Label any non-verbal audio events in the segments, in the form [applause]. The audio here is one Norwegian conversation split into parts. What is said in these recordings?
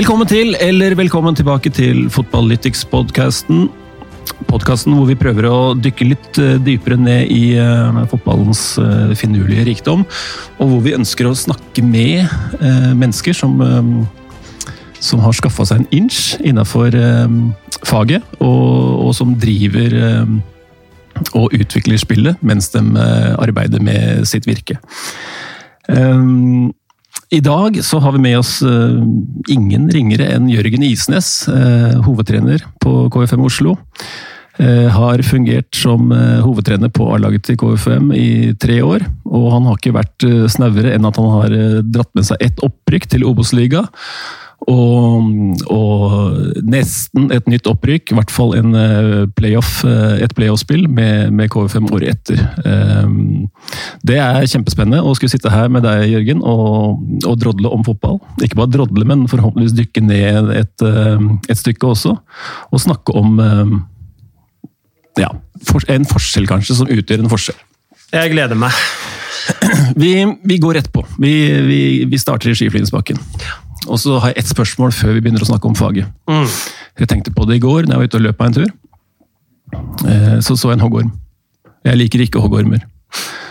Velkommen til, eller velkommen tilbake til Fotballytics-podkasten. Podkasten hvor vi prøver å dykke litt eh, dypere ned i uh, fotballens uh, finurlige rikdom. Og hvor vi ønsker å snakke med mennesker som, som har skaffa seg en inch innafor faget, og, og, som driver og utvikler spillet mens de arbeider med sitt virke. I dag så har vi med oss uh, ingen ringere enn Jørgen Isnes, uh, hovedtrener på KFM Oslo. Uh, har fungert som hovedtrener på A-laget til KFM i tre år. Og han har ikke vært snauere enn at han har dratt med seg ett opprykk til Obos-liga. Og, og, nesten et nytt opprykk, i hvert fall en eh, playoff, eh, et playoff-spill med, med, KV5 året etter. Ehm, det er kjempespennende å skulle sitte her med deg, Jørgen, og, og drodle om fotball. Ikke bare drodle, men forhåpentligvis dykke ned et, eh, et stykke også. Og snakke om ja, en forskjell, kanskje, som utgjør en forskjell. Jeg gleder meg. Vi, vi går rett på. Vi, vi, vi starter i skiflygingsbakken. Og så har jeg ett spørsmål før vi begynner å snakke om faget. Mm. Jeg tenkte på det i går når jeg var ute og løp meg en tur. Eh, så så jeg en hoggorm. Jeg liker ikke hoggormer.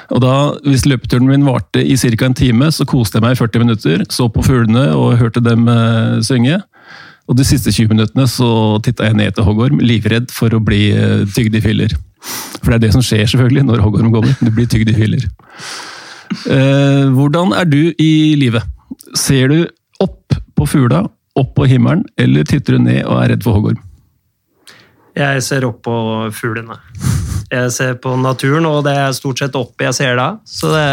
Og da, Hvis løpeturen min varte i ca. en time, så koste jeg meg i 40 minutter. Så på fuglene og hørte dem uh, synge. Og de siste 20 minuttene så titta jeg ned til hoggorm, livredd for å bli uh, tygd i filler. For det er det som skjer selvfølgelig når hoggorm kommer. Du blir tygd i filler. Hvordan er du i livet? Ser du på fugla, opp på himmelen, eller titter du ned og er redd for hoggorm? Jeg ser opp på fuglene. Jeg ser på naturen, og det er stort sett opp jeg ser da. Så det,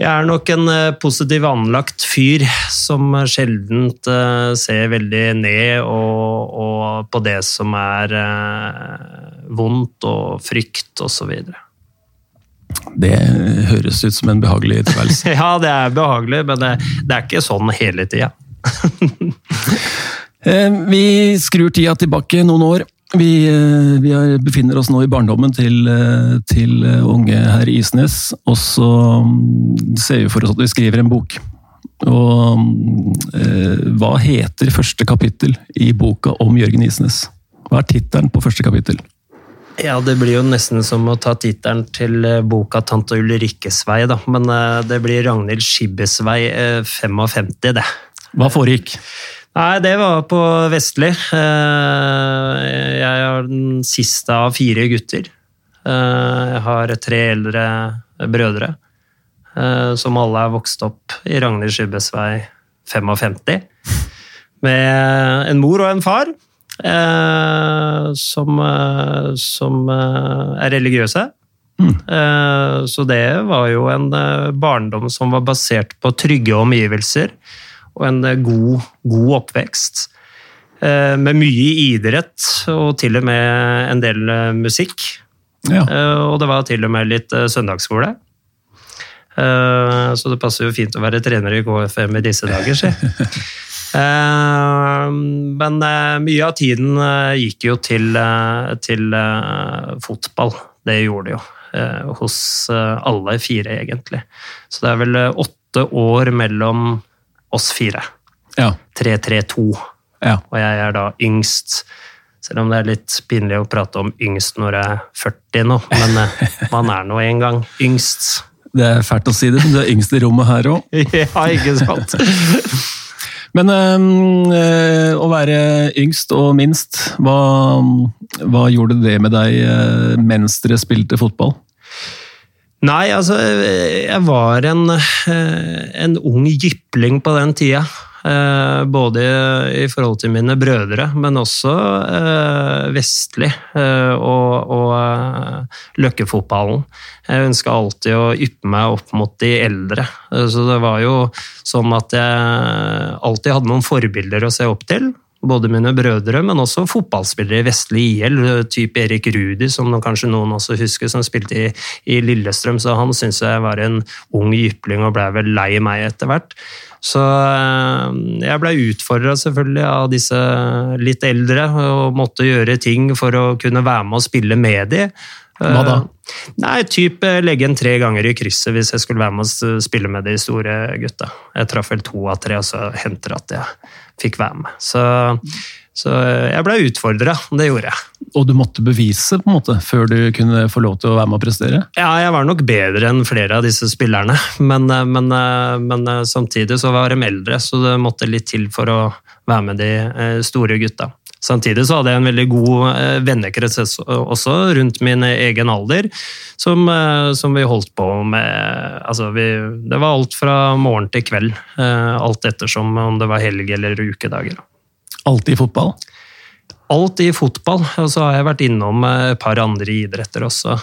jeg er nok en eh, positiv anlagt fyr som sjelden eh, ser veldig ned og, og, på det som er eh, vondt og frykt osv. Det høres ut som en behagelig tilværelse. [laughs] ja, det er behagelig, men det, det er ikke sånn hele tida. [laughs] Eh, vi skrur tida tilbake noen år. Vi, eh, vi befinner oss nå i barndommen til, eh, til unge herr Isnes, og så mm, ser vi for oss at vi skriver en bok. Og hva heter første kapittel i boka om Jørgen Isnes? Hva er tittelen på første kapittel? Ja, det blir jo nesten som å ta tittelen til eh, boka 'Tante Ulrikkes vei', da. Men eh, det blir Ragnhild Skibbes vei 55, eh, det. Hva foregikk? Nei, det var på Vestli. Jeg er den siste av fire gutter. Jeg har tre eldre brødre som alle er vokst opp i Ragnhild Skibbes vei 55. Med en mor og en far eh, som, eh, som eh, er religiøse. Mm. Eh, så det var jo en barndom som var basert på trygge omgivelser og en god, god oppvekst. Med mye idrett og til og med en del musikk. Ja. Og det var til og med litt søndagsskole. Så det passer jo fint å være trener i KFM i disse dager, si. [laughs] Eh, men eh, mye av tiden eh, gikk jo til, til fotball. Det gjorde det jo. Hos alle fire, egentlig. Så det er vel åtte år mellom oss fire. Ja. 3-3-2. Ja. Og jeg er da yngst. Selv om det er litt pinlig å prate om yngst når jeg er 40 nå, men [laughs] man er nå en gang yngst. Det er fælt å si det, men du er yngst i rommet her òg. [laughs] ja, ikke sant? [laughs] Men øh, å være yngst og minst, hva, hva, gjorde det med deg øh, mens dere spilte fotball? Nei, altså Jeg var en, eh, en ung jypling på den tida. Eh, både i forhold til mine brødre, men også eh, vestlig eh, og, og løkkefotballen. Jeg ønska alltid å yppe meg opp mot de eldre. Så det var jo sånn at jeg alltid hadde noen forbilder å se opp til. Både mine brødre, men også fotballspillere i vestlig IL, type Erik Rudi, som kanskje noen også husker, som spilte i, i Lillestrøm. Så han syntes jeg var en ung jypling og blei vel lei meg etter hvert. Så eh, jeg blei utfordra selvfølgelig av disse litt eldre og måtte gjøre ting for å kunne være med og spille med de. Hva da? Nei, typ legge en tre ganger i krysset hvis jeg skulle være med og spille med de store gutta. Jeg traff vel to av tre, og så hendte det at jeg fikk være med. Så, så jeg ble utfordra, det gjorde jeg. Og du måtte bevise på en måte, før du kunne få lov til å være med og prestere? Ja, jeg var nok bedre enn flere av disse spillerne, men, men, men samtidig så var de eldre, så det måtte litt til for å være med de store gutta. Samtidig så hadde jeg en veldig god eh, vennekrets også rundt min egen alder, som, eh, som vi holdt på med altså vi, Det var alt fra morgen til kveld. Eh, alt ettersom om det var helg eller ukedager. Alltid i fotball? Alt i fotball. Og så har jeg vært innom et par andre idretter også,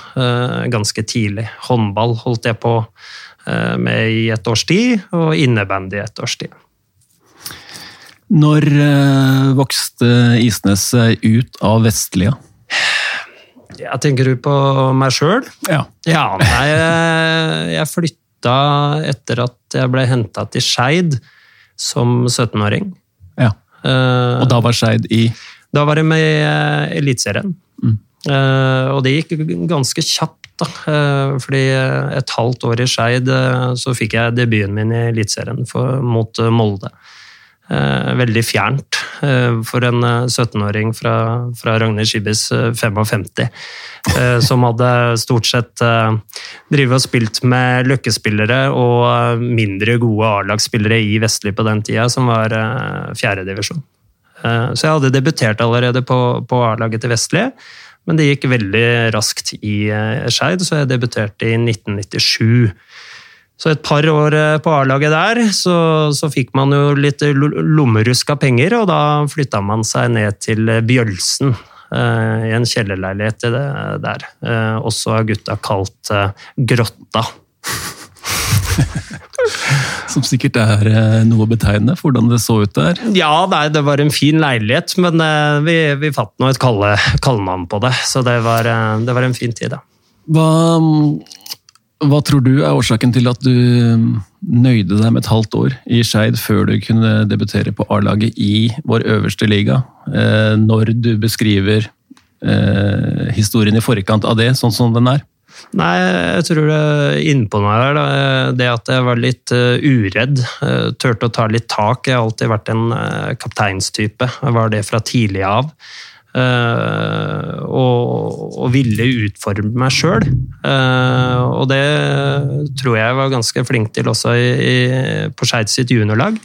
ganske tidlig. Håndball holdt jeg på med i et års tid, og innebandy i et års tid. Når vokste Isnes seg ut av Vestlia? Jeg tenker du på meg sjøl? Ja. ja. Nei, jeg flytta etter at jeg ble henta til Skeid som 17-åring. Uh, og da var Skeid i Da var jeg med i uh, Eliteserien. Mm. Uh, og det gikk ganske kjapt, da. fordi et halvt år i Skeid så fikk jeg debuten min i Eliteserien mot Molde. Eh, veldig fjernt eh, for en 17-åring eh, fra, fra Ragnhild Skibis 55. Som hadde stort sett drevet og spilt med løkkespillere og mindre gode A-lagsspillere i Vestli på den tida, som var fjerdedivisjon. Så jeg hadde debutert allerede på, på A-laget til Vestli, men det gikk veldig raskt i Skeid, så jeg debuterte i 1997. Så et par år eh, på A-laget der, så, så, fikk man jo litt lommerusk av penger, og da flytta man seg ned til Bjølsen. Eh, I en kjellerleilighet der. Eh, også av gutta kalt Grotta. [laughs] Som sikkert er noe betegnende for hvordan det så ut der? Ja, nei, det var en fin leilighet, men vi, vi fant nå et kallenavn på det. Så det var, det var en fin tid, da. Hva hva tror du er årsaken til at du um, nøyde deg med et halvt år i Skeid før du kunne debutere på A-laget i vår øverste liga, eh, når du beskriver eh, historien i forkant av det, sånn som den er? Nei, jeg tror det innpå meg her, det at jeg var litt uredd. Turte å ta litt tak. Jeg har alltid vært en kapteinstype. Jeg var det fra tidlig av. Uh, og, og, ville utforme meg sjøl. Uh, og det tror jeg var ganske flink til også i, i, på Skeid sitt juniorlag.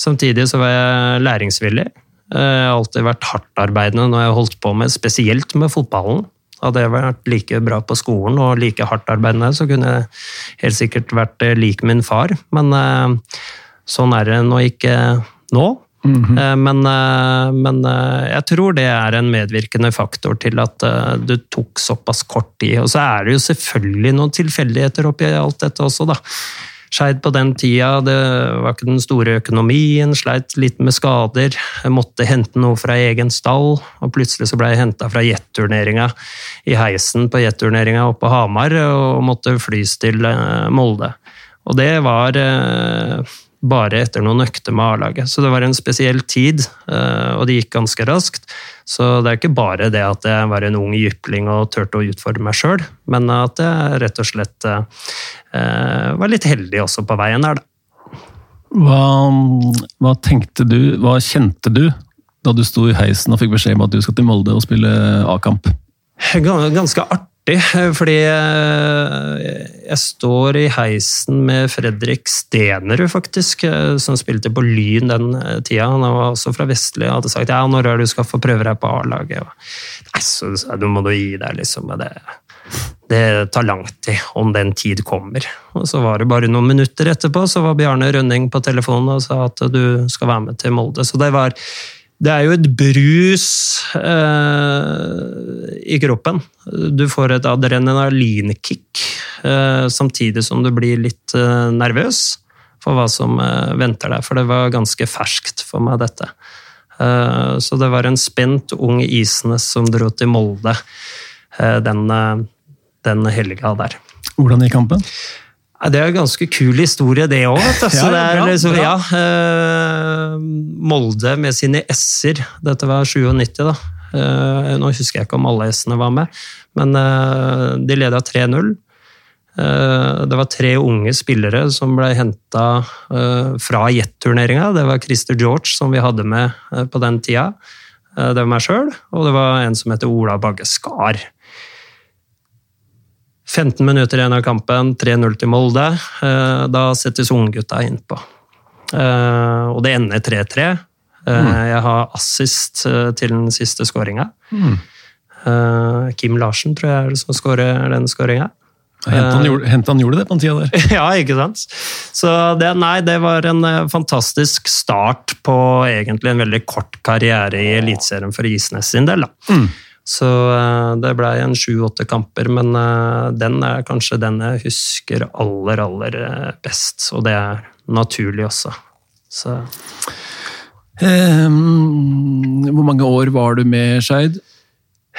Samtidig så var jeg læringsvillig. Uh, jeg har alltid vært hardtarbeidende når jeg holdt på med, spesielt med fotballen. Hadde jeg vært like bra på skolen og like hardtarbeidende, så kunne jeg helt sikkert vært lik min far. Men sånn er det nå ikke nå. Mm -hmm. men, eh, men, eh, jeg tror det er en medvirkende faktor til at du tok såpass kort tid. Og så er det jo selvfølgelig noen tilfeldigheter oppi alt dette også, da. Skeid på den tida, det var ikke den store økonomien, sleit litt med skader. Jeg måtte hente noe fra egen stall, og plutselig så ble jeg henta fra jetturneringa i heisen på jetturneringa oppe på Hamar og måtte flys til Molde. Og det var bare etter noen økter med A-laget. Så det var en spesiell tid, eh, og det gikk ganske raskt. Så det er ikke bare det at jeg var en ung jypling og turte å utfordre meg sjøl, men at jeg rett og slett eh, var litt heldig også på veien her, da. Hva, hva tenkte du, hva kjente du da du sto i heisen og fikk beskjed om at du skal til Molde og spille A-kamp? Ganske artig artig, [laughs] fordi eh, jeg står i heisen med Fredrik Stenerud, faktisk, eh, som spilte på Lyn den eh, tida. Han var også fra Vestli og hadde sagt ja, når er du skal få prøve deg på A-laget. Nei, så jeg du må du gi deg, liksom. Det, det tar lang tid, om den tid kommer. Og så var det bare noen minutter etterpå, så var Bjarne Rønning på telefonen og sa at du skal være med til Molde. Så det var det er jo et brus eh, i kroppen. Du får et adrenalinkick eh, samtidig som du blir litt eh, nervøs for hva som eh, venter deg, for det var ganske ferskt for meg, dette. Eh, så det var en spent ung Isnes som dro til Molde eh, den, den helga der. Hvordan gikk kampen? Det er en ganske kul historie, det òg. [laughs] ja, liksom, ja, eh, Molde med sine s-er. Dette var 97, da. Nå husker jeg ikke om alle S-ene var med, men de leda 3-0. Det var tre unge spillere som ble henta fra Jet-turneringa. Det var Christer George, som vi hadde med på den tida. Det var meg sjøl, og det var en som heter Ola Bagge Skar. 15 minutter igjen av kampen, 3-0 til Molde. Da settes unggutta innpå. Uh, og det ender 3-3. Uh, mm. Jeg har assist til den siste skåringa. Mm. Kim Larsen tror jeg er det som skårer den skåringa. Hent han gjorde det på den tida der. [laughs] ja, ikke sant. Så det, nei, det var en fantastisk start på egentlig en veldig kort karriere i Eliteserien for Isnes sin del. Mm. Så det blei en sju-åtte kamper, men den er kanskje den jeg husker aller, aller best. Og det er naturlig også. Så. Um, hvor mange år var du med Skeid?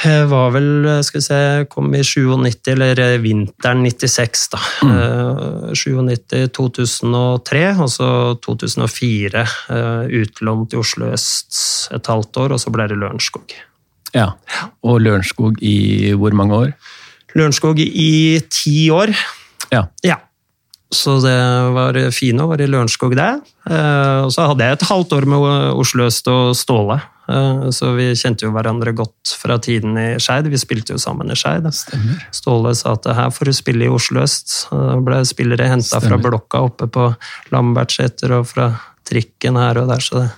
Jeg var vel, skal vi se, kom i 97, eller vinteren 96, da. Mm. 97, 2003, og så 2004 utlånt i Oslo øst et halvt år, og så ble det Lørenskog. Ja, Og Lørenskog i hvor mange år? Lørenskog i ti år. Ja. ja. Så det var fine å være i Lørenskog, det. Eh, og så hadde jeg et halvt år med Oslo øst og Ståle. Eh, så vi kjente jo hverandre godt fra tiden i Skeid. Vi spilte jo sammen i Skeid. Ståle sa at her får du spille i Oslo øst. Da ble spillere henta fra blokka oppe på Lambertseter og fra trikken her og der. så det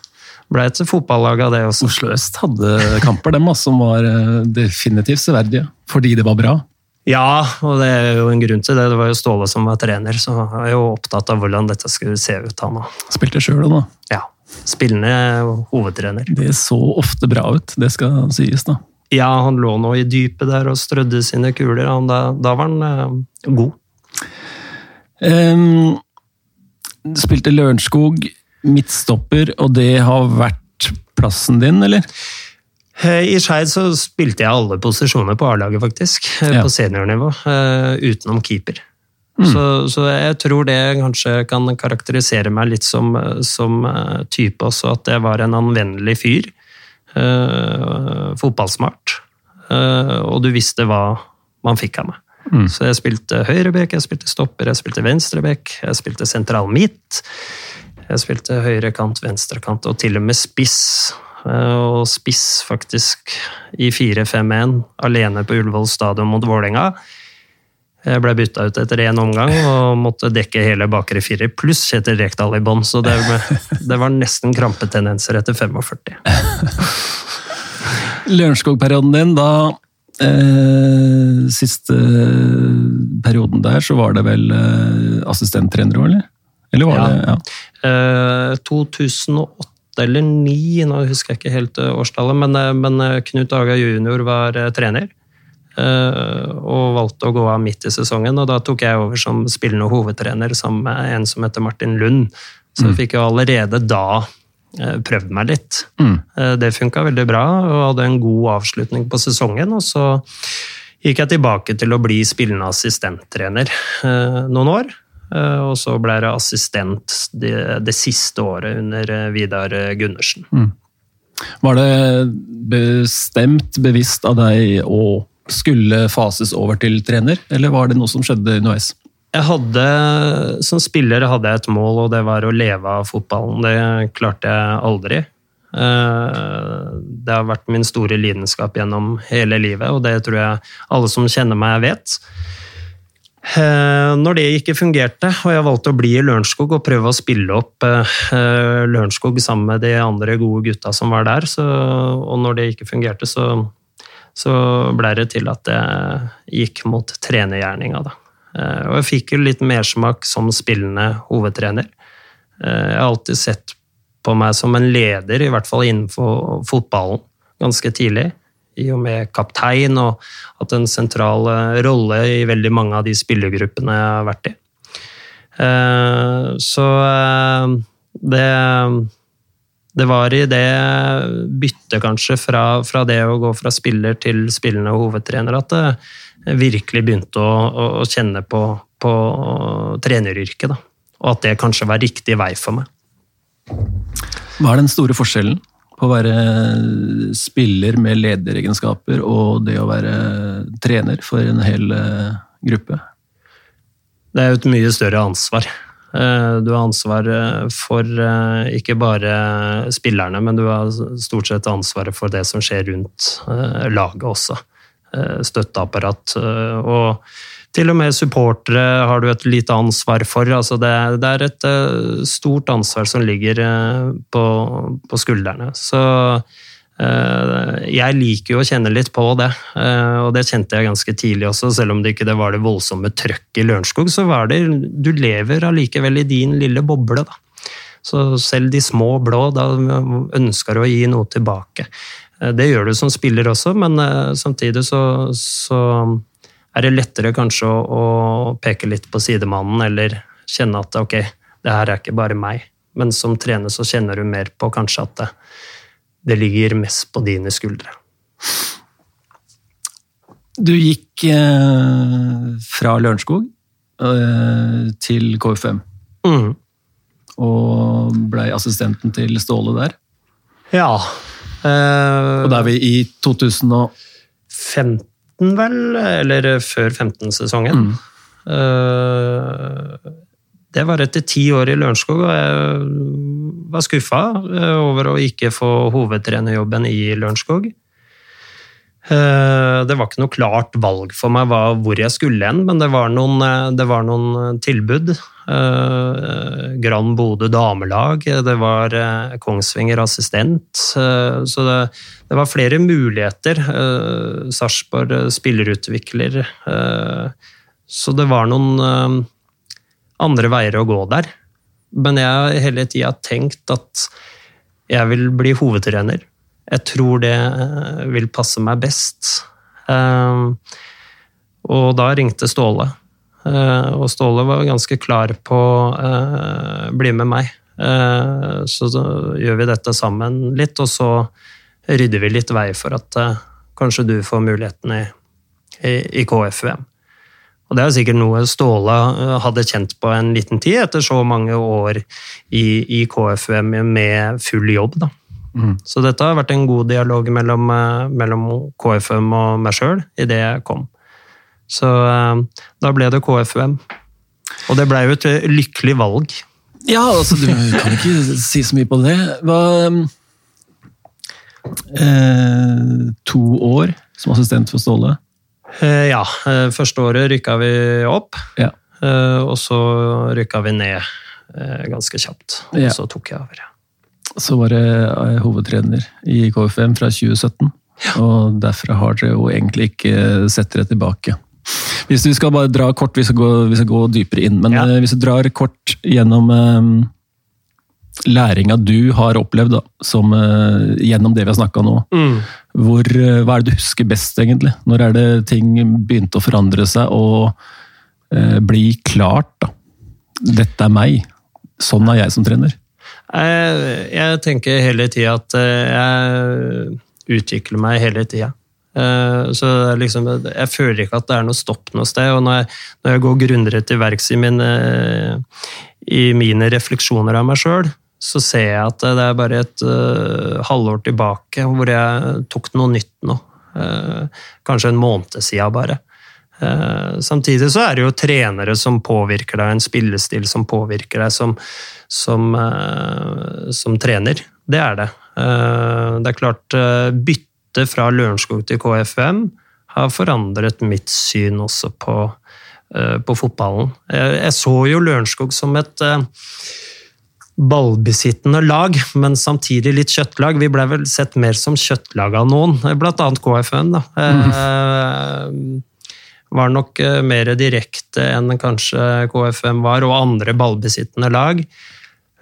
ble et fotballag av det også. Oslo øst hadde kamper dem som var eh, definitivt severdige, fordi det var bra. Ja, og det er jo en grunn til det. Det var jo Ståle som var trener, så jeg er jo opptatt av hvordan dette skulle se ut. han. Spilte sjøl òg, da? Ja. Spillende hovedtrener. Det så ofte bra ut, det skal sies, da. Ja, han lå nå i dypet der og strødde sine kuler. Da, da var han eh, god. Um, spilte Lørenskog midtstopper, og det har vært plassen din, eller? Eh, I Skeid så spilte jeg alle posisjoner på A-laget, faktisk. Eh, ja. På seniornivå. Eh, utenom keeper. Mm. Så, så, jeg tror det kanskje kan karakterisere meg litt som, som type også, at jeg var en anvendelig fyr. Uh, fotballsmart. Uh, og du visste hva man fikk av meg. Mm. Så jeg spilte høyrebekk, jeg spilte stopper, jeg spilte venstrebekk, jeg spilte sentral midt. Jeg spilte høyrekant, venstrekant og til og med spiss. Eh, og spiss faktisk i 4-5-1 alene på Ullevål stadion mot Vålerenga. Jeg ble bytta ut etter én omgang og måtte dekke hele bakre firer, pluss Kjetil Rekdal i bånn, så det, det, var nesten krampetendenser etter 45. [laughs] Lørenskog-perioden din, da eh, Siste perioden der, så var det vel eh, assistenttrener òg, eller? Eller var ja. det ja. Eh, 2008 eller 2009, nå husker jeg ikke helt eh, årstallet, men, eh, men eh, Knut Aga junior var trener. Og valgte å gå av midt i sesongen, og da tok jeg over som spillende hovedtrener sammen med en som heter Martin Lund. Så jeg mm. fikk jo allerede da prøvd meg litt. Mm. Det funka veldig bra, og hadde en god avslutning på sesongen. Og så gikk jeg tilbake til å bli spillende assistenttrener noen år. Eh, og så ble jeg assistent det, det, siste året under eh, Vidar Gundersen. Mm. Var det bestemt bevisst av deg å skulle fases over til trener, eller var det noe som skjedde underveis? Jeg hadde, Som spiller hadde jeg et mål, og det var å leve av fotballen. Det klarte jeg aldri. Eh, det har vært min store lidenskap gjennom hele livet, og det tror jeg alle som kjenner meg, vet. Eh, når det ikke fungerte, og jeg valgte å bli i Lørenskog og prøve å spille opp eh, Lørenskog sammen med de andre gode gutta som var der, så, og når det ikke fungerte, så, så ble det til at jeg gikk mot trenergjerninga. Da. Eh, og jeg fikk jo litt mersmak som spillende hovedtrener. Jeg har alltid sett på meg som en leder, i hvert fall innenfor fotballen, ganske tidlig i og med kaptein, og hatt en sentral eh, rolle i veldig mange av de spillergruppene jeg har vært i. Eh, så eh, det det var i det byttet, kanskje, fra, fra, det å gå fra spiller til spillende hovedtrener, at jeg virkelig begynte å, å, å kjenne på, på treneryrket. Da. Og at det kanskje var riktig vei for meg. Hva er den store forskjellen Å være spiller med lederegenskaper og det å være trener for en hel eh, gruppe? Det er jo et mye større ansvar. Eh, du har ansvar eh, for ikke bare spillerne, men du har stort sett ansvaret for det som skjer rundt laget også. Støtteapparat. Og til og med supportere har du et lite ansvar for. Altså det, det, er et uh, stort ansvar som ligger uh, på, på, skuldrene. Så uh, jeg liker jo å kjenne litt på det, og det kjente jeg ganske tidlig også. Selv om det ikke var det voldsomme trøkket i Lørenskog, så var det Du lever allikevel i din lille boble, da. Så selv de små blå, da ønsker du å gi noe tilbake. Det gjør du som spiller også, men samtidig så, så er det lettere kanskje å, å, peke litt på sidemannen, eller kjenne at ok, det her er ikke bare meg. Men som trener så kjenner du mer på kanskje at det, det ligger mest på dine skuldre. Du gikk eh, fra Lørenskog eh, til KFM. Mm. Og blei assistenten til Ståle der. Ja. Eh, og da er vi i 2015 vel, eller før 15-sesongen. Mm. Uh, det var etter ti år i Lørenskog, og jeg var skuffa eh, over å ikke få hovedtrenerjobben i Lørenskog. Eh, det var ikke noe klart valg for meg hvor jeg skulle hen, men det var noen, eh, det var noen eh, tilbud. Grand Bodø damelag, det var Kongsvinger assistent. Så det, det var flere muligheter. Sarpsborg spillerutvikler. Så det var noen andre veier å gå der. Men jeg har hele tida tenkt at jeg vil bli hovedtrener. Jeg tror det eh, vil passe meg best. Eh, og da ringte Ståle. Eh, og Ståle var ganske klar på å bli med meg. Så gjør vi dette sammen litt, og så rydder vi litt vei for at kanskje du får muligheten i, i, i KFUM. Og det er sikkert noe Ståle hadde kjent på en liten tid, etter så mange år i, i KFUM med full jobb. da. Mm. Så dette har vært en god dialog mellom, eh, mellom KFUM og meg sjøl idet jeg kom. Så eh, da ble det KFUM. Og det blei jo et lykkelig valg. Ja, altså du kan ikke si så mye på det. Hva eh, To år som assistent for Ståle? Eh, ja. Eh, første året rykka vi opp. Ja. Eh, og så rykka vi ned ganske kjapt. Og så tok jeg over. Så var jeg eh, hovedtrener i KFM fra 2017. Ja. Og derfra har dere jo egentlig ikke sett dere tilbake. Hvis vi skal bare dra kort, vi skal gå, vi skal gå dypere inn, men ja. Eh, hvis du drar kort gjennom um, læringa du har opplevd da, som, uh, gjennom det vi har snakka nå. Mm. Hvor, uh, hva er det du husker best, egentlig? Når er det ting begynte å forandre seg og uh, bli klart? da? Dette er meg. Sånn er jeg som trener. Jeg, jeg tenker hele tida at eh, jeg utvikler meg hele tida. Eh, så liksom, jeg føler ikke at det er noe stopp noe sted. Og når jeg, når jeg går grundigere til verks i, mine, i mine refleksjoner av meg sjøl, så ser jeg at det er bare et uh, halvår tilbake hvor jeg tok noe nytt nå. Uh, kanskje en måned siden bare. Uh, samtidig så er det jo trenere som påvirker deg, en spillestil som påvirker deg, som, som, eh, som trener. Det er det. Eh, det er klart, eh, byttet fra Lørenskog til KFM har forandret mitt syn også på, på fotballen. Jeg så jo Lørenskog som et ballbesittende lag, men samtidig litt kjøttlag. Vi ble vel sett mer som kjøttlag av noen, blant annet KFM. da. Mm. Var nok mer direkte enn kanskje KFM var, og andre ballbesittende lag.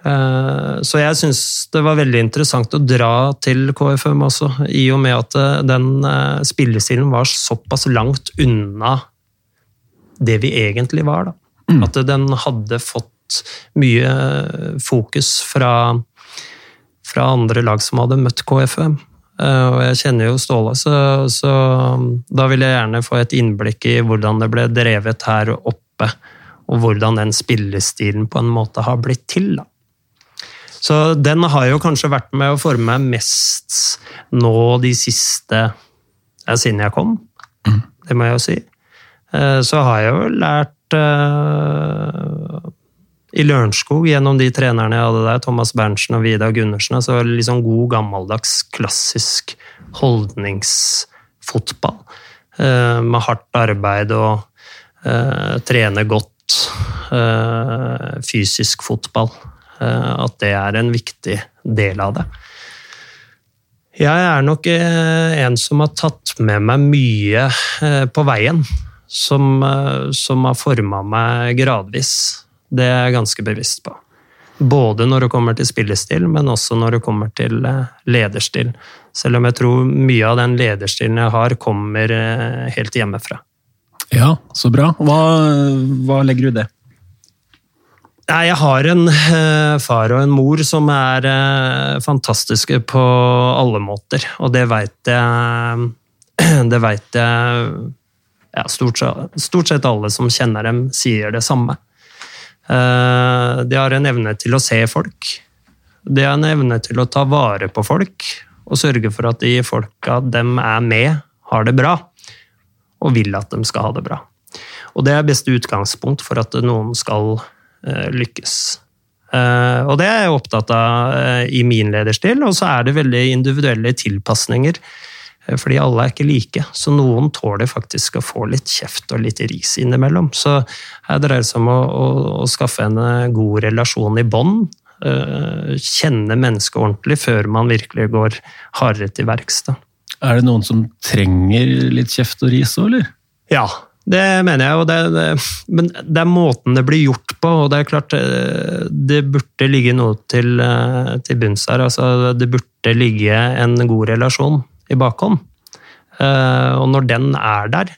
Eh, så jeg syns det var veldig interessant å dra til KFM også, i og med at eh, den eh, spillestilen var såpass langt unna det vi egentlig var. Da. Mm. At den hadde fått mye fokus fra, fra andre lag som hadde møtt KFM. Og jeg kjenner jo Ståle, så, så da vil jeg gjerne få et innblikk i hvordan det ble drevet her oppe, og hvordan den spillestilen på en måte har blitt til. da. Så den har jo kanskje vært med å forme mest nå de siste ja, Siden jeg kom, mm. det må jeg jo si. Eh, så har jeg jo lært uh, i Lørenskog, gjennom de trenerne jeg hadde der, Thomas Berntsen og Vidar Gundersen, altså liksom god, gammeldags, klassisk holdningsfotball. Eh, med hardt arbeid og eh, trene godt. fysisk fotball. Eh, at det er en viktig del av det. Jeg er nok eh, en som har tatt med meg mye eh, på veien. Som, som har forma meg gradvis. Det er jeg ganske bevisst på. Både når det kommer til spillestil, men også når det kommer til lederstil. Selv om jeg tror mye av den lederstilen jeg har, kommer helt hjemmefra. Ja, så bra. Hva, hva legger du i det? Nei, jeg har en uh, far og en mor som er fantastiske på alle måter, og det veit jeg [clears throat] Det veit jeg ja, stort, stort, sett alle som kjenner dem, sier det samme. Uh, de har en evne til å se folk. De har en evne til å ta vare på folk og sørge for at de folka dem er med, har det bra. Og vil at de skal ha det bra. Og det er beste utgangspunkt for at noen skal Eh, lykkes. Eh, og det er jeg opptatt av eh, i min lederstil, og så er det veldig individuelle tilpasninger. Fordi alle er ikke like, så noen tåler faktisk å få litt kjeft og litt ris innimellom. Så her dreier det seg om å, å, å skaffe en god relasjon i bånd. Kjenne mennesket ordentlig før man virkelig går hardere til verks. Er det noen som trenger litt kjeft og ris òg, eller? Ja, det mener jeg, det, det, men det er måten det blir gjort på. og Det er klart eh, det burde ligge noe til, eh, til bunns her. Altså, det burde ligge en god relasjon i bakhånd. Eh, og når den er der,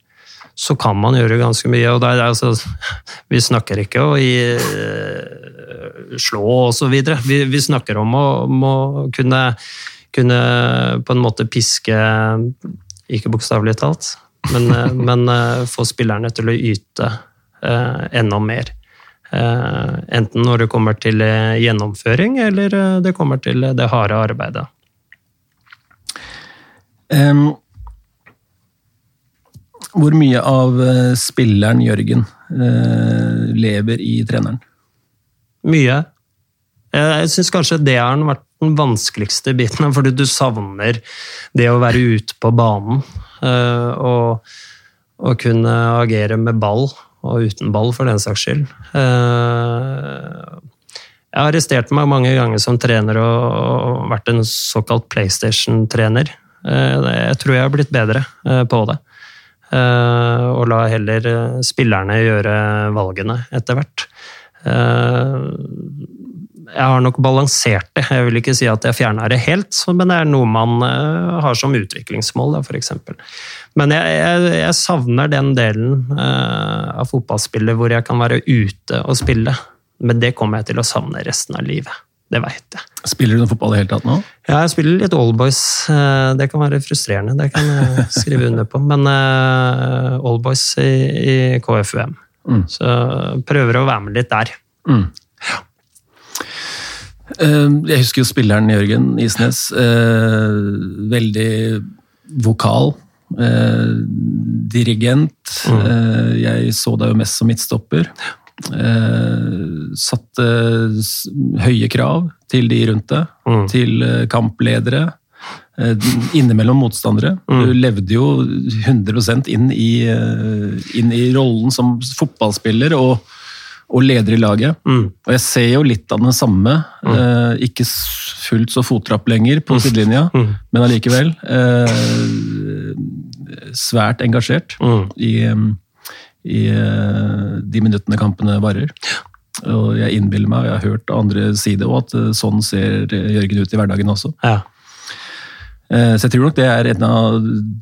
så kan man gjøre ganske mye. og der, altså, [laughs] Vi snakker ikke å gi, slå osv. Vi, vi snakker om å, om å kunne, kunne på en måte piske Ikke bokstavelig talt, men, eh, [laughs] men eh, få spillerne til å yte eh, enda mer. Enten når det kommer til gjennomføring, eller det kommer til det harde arbeidet. Um, hvor mye av spilleren Jørgen uh, lever i treneren? Mye. Jeg syns kanskje det har vært den vanskeligste biten, fordi du savner det å være ute på banen. Uh, og, og kunne agere med ball, og uten ball for den saks skyld. Eh, jeg har arrestert meg mange ganger som trener og vært en såkalt PlayStation-trener. Eh, jeg tror jeg har blitt bedre på det. Og la heller spillerne gjøre valgene etter hvert jeg har nok balansert det. Jeg vil ikke si at jeg fjerna det helt, men det er noe man har som utviklingsmål, f.eks. Men jeg, jeg, jeg, savner den delen av fotballspillet hvor jeg kan være ute og spille. Men det kommer jeg til å savne resten av livet. Det veit jeg. Spiller du noe fotball i det hele tatt nå? Ja, jeg spiller litt Allboys. Uh, det kan være frustrerende, det kan jeg [laughs] skrive under på. Men Allboys i, i KFUM. Mm. Så prøver å være med litt der. Mm. Ja. Eh, jeg husker jo spilleren Jørgen Isnes. Eh, veldig vokal. Eh, dirigent. Mm. Jeg så deg jo mest som midtstopper. Satte høye krav til de rundt deg, mm. til kampledere. Innimellom motstandere. Mm. Du levde jo 100 inn i, inn i rollen som fotballspiller. og og leder i laget. Mm. Og jeg ser jo litt av den samme. Mm. Eh, ikke fullt så fottrapp lenger på mm. sidelinja, mm. men allikevel. Eh, svært engasjert i, i uh, de minuttene kampene varer. Og jeg innbiller meg, og jeg har hørt andre si det òg, at uh, sånn ser Jørgen ut i hverdagen også. Ja. Så jeg tror nok det er en av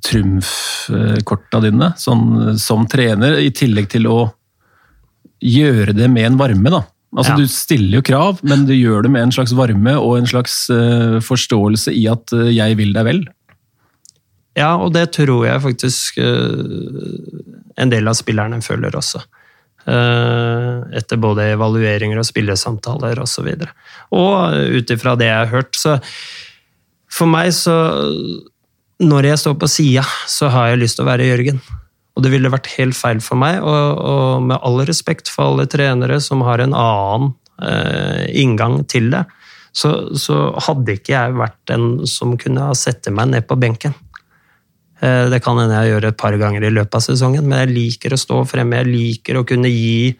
trumfkorta dine, sånn, som trener, i tillegg til å gjøre det med en varme, da. Altså, ja. Du stiller jo krav, men du gjør det med en slags varme og en slags uh, forståelse i at uh, 'jeg vil deg vel'. Ja, og det tror jeg faktisk uh, en del av spillerne føler også. Etter både evalueringer og spillesamtaler osv. Og, så og ut ifra det jeg har hørt, så For meg så Når jeg står på sida, så har jeg lyst til å være Jørgen. Og det ville vært helt feil for meg, og, og med all respekt for alle trenere som har en annen eh, inngang til det, så, så, hadde ikke jeg vært den som kunne ha sette meg ned på benken. Eh, det kan hende jeg gjør et par ganger i løpet av sesongen, men jeg liker å stå fremme. Jeg liker å kunne gi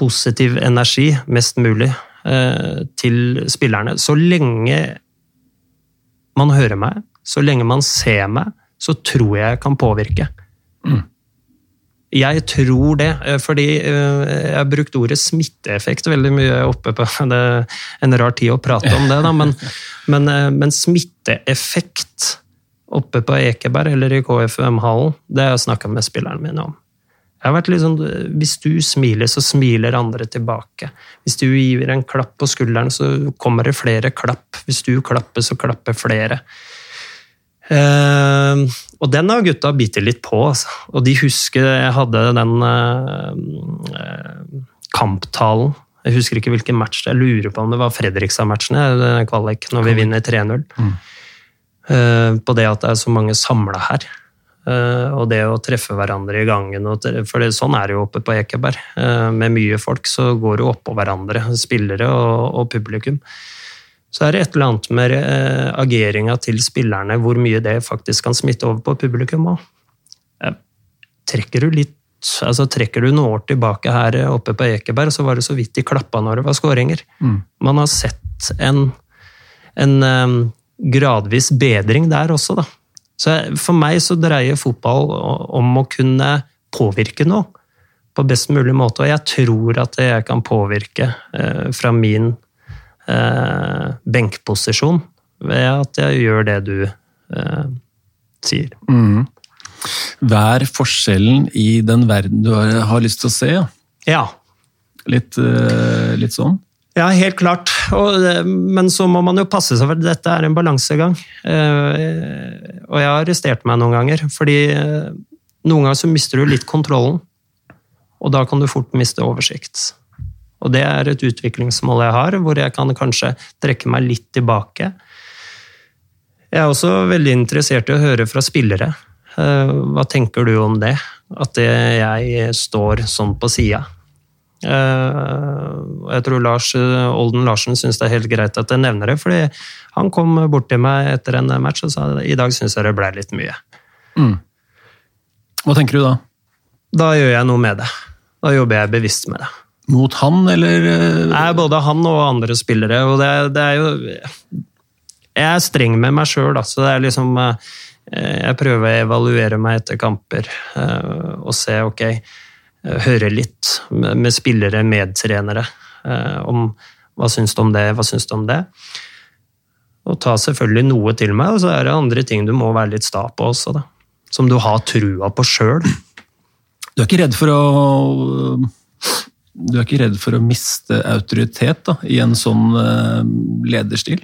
positiv energi, mest mulig, eh, til spillerne. Så lenge man hører meg, så lenge man ser meg, så tror jeg jeg kan påvirke. Mm. Jeg tror det, eh, fordi jeg har brukt ordet smitteeffekt veldig mye oppe på [laughs] Det en rar tid å prate om det, da, men, men, men smitteeffekt oppe på Ekeberg eller i KFUM-hallen, det har jeg snakka med spillerne mine om. Jeg har vært litt sånn, Hvis du smiler, så smiler andre tilbake. Hvis du gir en klapp på skulderen, så kommer det flere klapp. Hvis du klapper, så klapper flere. Uh, og den har gutta bitt litt på. Altså. Og de husker jeg hadde den uh, kamptalen. Jeg husker ikke hvilken match. det Jeg lurer på om det var Fredrikstad-matchen, kvalik, når vi vinner 3-0. Mm. Uh, på det at det er så mange samla her. og det å treffe hverandre i gangen. For det, sånn er det jo oppe på Ekeberg. med mye folk så går det oppå hverandre, spillere og, og publikum så er det et eller annet med eh, ageringa til spillerne, hvor mye det faktisk kan smitte over på publikum òg. Trekker du litt altså Trekker du noen år tilbake her oppe på Ekeberg, så var det så vidt de klappa når det var skåringer. Mm. Man har sett en, en gradvis bedring der også, da. Så for meg så dreier fotball om å kunne påvirke noe på best mulig måte, og jeg tror at jeg kan påvirke eh, fra min eh, benkposisjon ved at jeg gjør det du eh, sier. Mm. Vær forskjellen i den verden du har, har lyst til å se. Ja. ja. Litt, eh, litt sånn? Ja, helt klart. Og, eh, men så må man jo passe seg for dette er en balansegang. Eh, og jeg har arrestert meg noen ganger, fordi eh, noen ganger så mister du litt kontrollen. Og da kan du fort miste oversikt. Og det er et utviklingsmål jeg har, hvor jeg kan kanskje trekke meg litt tilbake. Jeg er også veldig interessert i å høre fra spillere. Hva tenker du om det? At jeg står sånn på sida? Eh, jeg tror Lars, Olden Larsen syns det er helt greit at jeg nevner det, fordi han kom bort til meg etter en match og sa i dag syns jeg det ble litt mye. Mm. Hva tenker du da? Da gjør jeg noe med det. Da jobber jeg bevisst med det. Mot han, eller? Eh? Nei, både han og andre spillere. Og det, det er jo Jeg er streng med meg sjøl, så det er liksom eh, Jeg prøver å evaluere meg etter kamper eh, og se, ok Høre litt med spillere, medtrenere, om hva syns du om det, hva syns du om det? Og ta selvfølgelig noe til meg, og så er det andre ting du må være litt sta på også, da. Som du har trua på sjøl. Du er ikke redd for å du er ikke redd for å miste autoritet da, i en sånn uh, lederstil?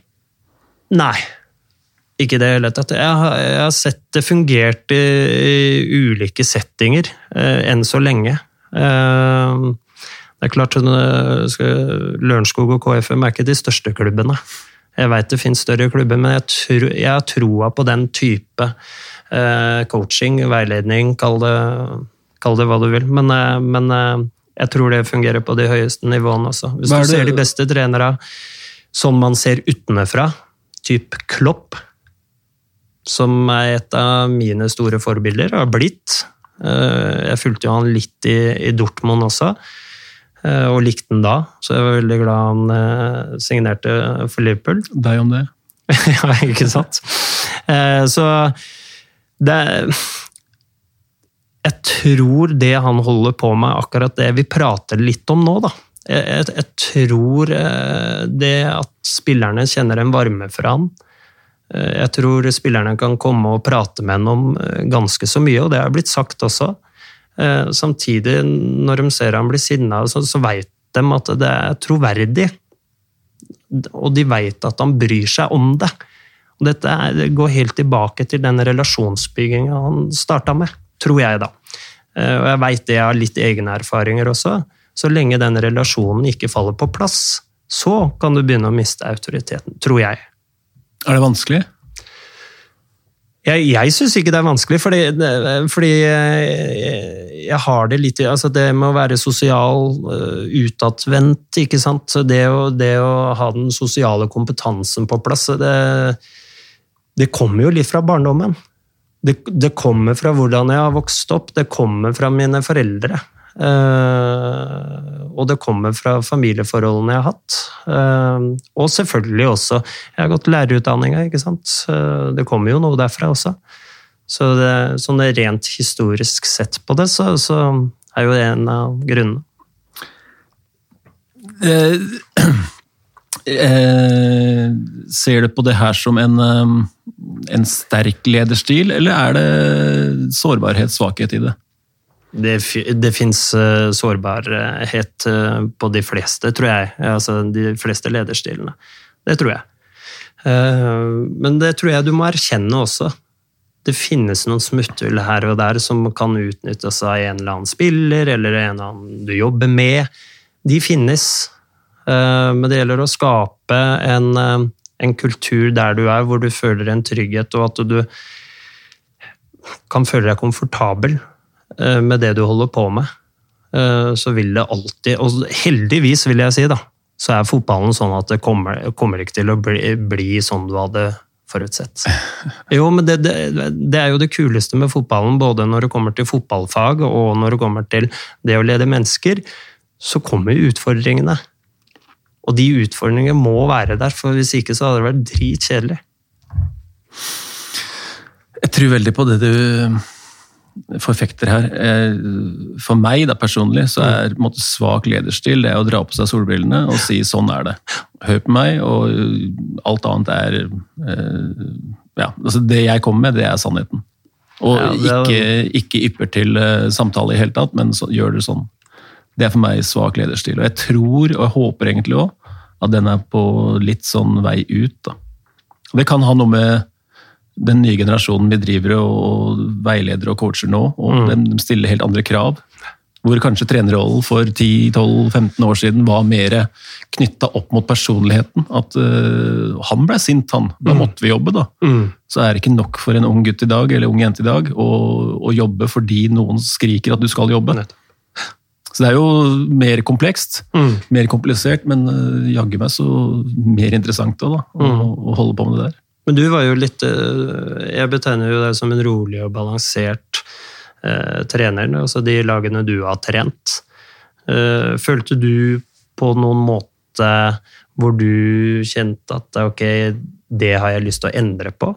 Nei, ikke det hele tatt. Jeg har, jeg har sett det fungert i, i ulike settinger enn så lenge. Uh, det er klart Lørenskog og KFM er ikke de største klubbene. Jeg veit det finnes større klubber, men jeg, tro, jeg har troa på den type coaching, veiledning, kall det, kall det hva du vil. Men, men jeg tror det fungerer på de høyeste nivåene også. Hvis du ser de beste trenere som man ser utenfra, type Klopp, som er et av mine store forbilder, har blitt. Eh, jeg fulgte jo han litt i, i Dortmund også, eh, og likte han da. Så jeg var veldig glad han eh, signerte for Liverpool. [laughs] Deg om det. ja, ikke sant? Så det jeg tror det han holder på med, akkurat det vi prater litt om nå, da. Jeg, jeg, jeg tror det at spillerne kjenner en varme fra han. Eh, jeg tror spillerne kan komme og prate med henne om eh, ganske så mye, og det er blitt sagt også. Samtidig, når de ser han blir sinna, så, så veit de at det er troverdig. Og de veit at han bryr seg om det. Og dette går helt tilbake til den relasjonsbygginga han starta med tror jeg, da. Eh, og jeg veit det jeg har litt egne erfaringer også. Så lenge den relasjonen ikke faller på plass, så kan du begynne å miste autoriteten, tror jeg. Er det vanskelig? Jeg, jeg syns ikke det er vanskelig, fordi, fordi jeg har det litt altså Det med å være sosial, utadvendt, ikke sant. Det å, det å ha den sosiale kompetansen på plass, det, det kommer jo litt fra barndommen. Det, det, kommer fra hvordan jeg har vokst opp, det kommer fra mine foreldre. Uh, og det kommer fra familieforholdene jeg har hatt. Uh, og selvfølgelig også Jeg har gått lærerutdanninga, ikke sant. Uh, det kommer jo noe derfra også. Så det, sånn rent historisk sett på det, så, så er jo en av grunnene. [clears throat] ser du på det her som en, en sterk lederstil, eller er det sårbarhet, svakhet i det? Det, det fins uh, sårbarhet uh, på de fleste, tror jeg. Altså de fleste lederstilene. Det tror jeg. Uh, men det tror jeg du må erkjenne også. Det finnes noen smutthull her og der som kan utnyttes av en eller annen spiller eller en eller annen du jobber med. De finnes. Men det gjelder å skape en, en kultur der du er, hvor du føler en trygghet, og at du kan føle deg komfortabel Eh, med det du holder på med, eh, så vil det alltid Og heldigvis, vil jeg si, da, så er fotballen sånn at det kommer, kommer ikke til å bli, bli, sånn du hadde forutsett. [laughs] Jo, men det, det, det, er jo det kuleste med fotballen, både når det kommer til fotballfag og når det kommer til det å lede mennesker. Så kommer utfordringene. Og de utfordringene må være der, for hvis ikke så hadde det vært dritkjedelig. Jeg tror veldig på det du forfekter her. Eh, for meg da personlig så er måte, svak lederstil det å dra på seg solbrillene og si 'sånn er det'. Hør på meg, og alt annet er eh, ja, altså Det jeg kommer med, det er sannheten. Og ja, er... ikke, ikke, ypper til samtale i hele tatt, men så, gjør det sånn. Det er for meg svak lederstil. Og jeg tror, og jeg håper egentlig òg, at den er på litt sånn vei ut. da. Det kan ha noe med den nye generasjonen vi driver og veileder og coacher nå, og mm. de stiller helt andre krav. Hvor kanskje trenerrollen for 10-12-15 år siden var mer knytta opp mot personligheten. At uh, han ble sint, han. Da mm. måtte vi jobbe, da. Mm. Så er det ikke nok for en ung gutt i dag eller ung jente i dag å, å jobbe fordi noen skriker at du skal jobbe. Så det er jo mer komplekst, mm. mer komplisert, men uh, jaggu meg så mer interessant da, da å, mm. å holde på med det der. Men du var jo litt eh, Jeg betegner jo deg som en rolig og balansert eh, trener. Altså de lagene du har trent. Eh, følte du på noen måte hvor du kjente at ok, det har jeg lyst til å endre på?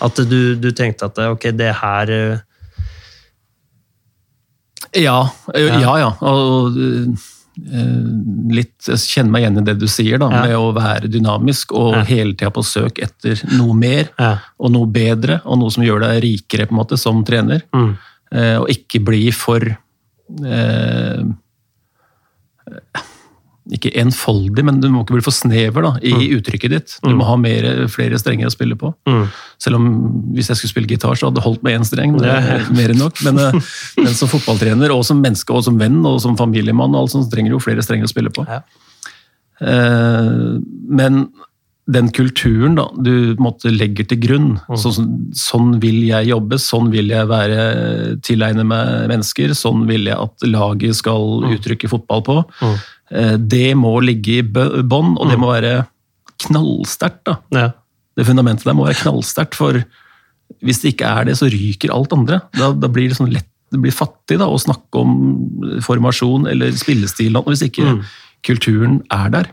At du, du tenkte at ok, det her eh, ja, ja. ja. Og Eh, litt Jeg kjenner meg igjen i det du sier, da, ja. med å være dynamisk og ja. hele tida på søk etter noe mer ja. og noe bedre, og noe som gjør deg rikere på en måte som trener. Mm. Eh, og ikke bli for eh, ikke enfoldig, men du må ikke bli for snever da, i mm. uttrykket ditt. Du må mm. ha mer, flere strenger å spille på. Mm. Selv om hvis jeg skulle spille gitar, så hadde det holdt med én streng. Det er mer enn nok. Men, eh, [laughs] men, som fotballtrener, og som menneske, og som venn og som familiemann, og alt sånt, så trenger du jo flere strenger å spille på. Ja. Eh, men den kulturen da, du måtte legger til grunn. Mm. Sånn, sånn, vil jeg jobbe, sånn vil jeg være tilegne meg mennesker, sånn vil jeg at laget skal mm. uttrykke fotball på. Mm. Eh, det må ligge i bånn, og det mm. må være knallsterkt. Ja. Det fundamentet der må være knallsterkt, for hvis det ikke er det, så ryker alt andre. Da, da blir det sånn lett det blir fattig da, å snakke om formasjon eller spillestil hvis ikke mm. kulturen er der.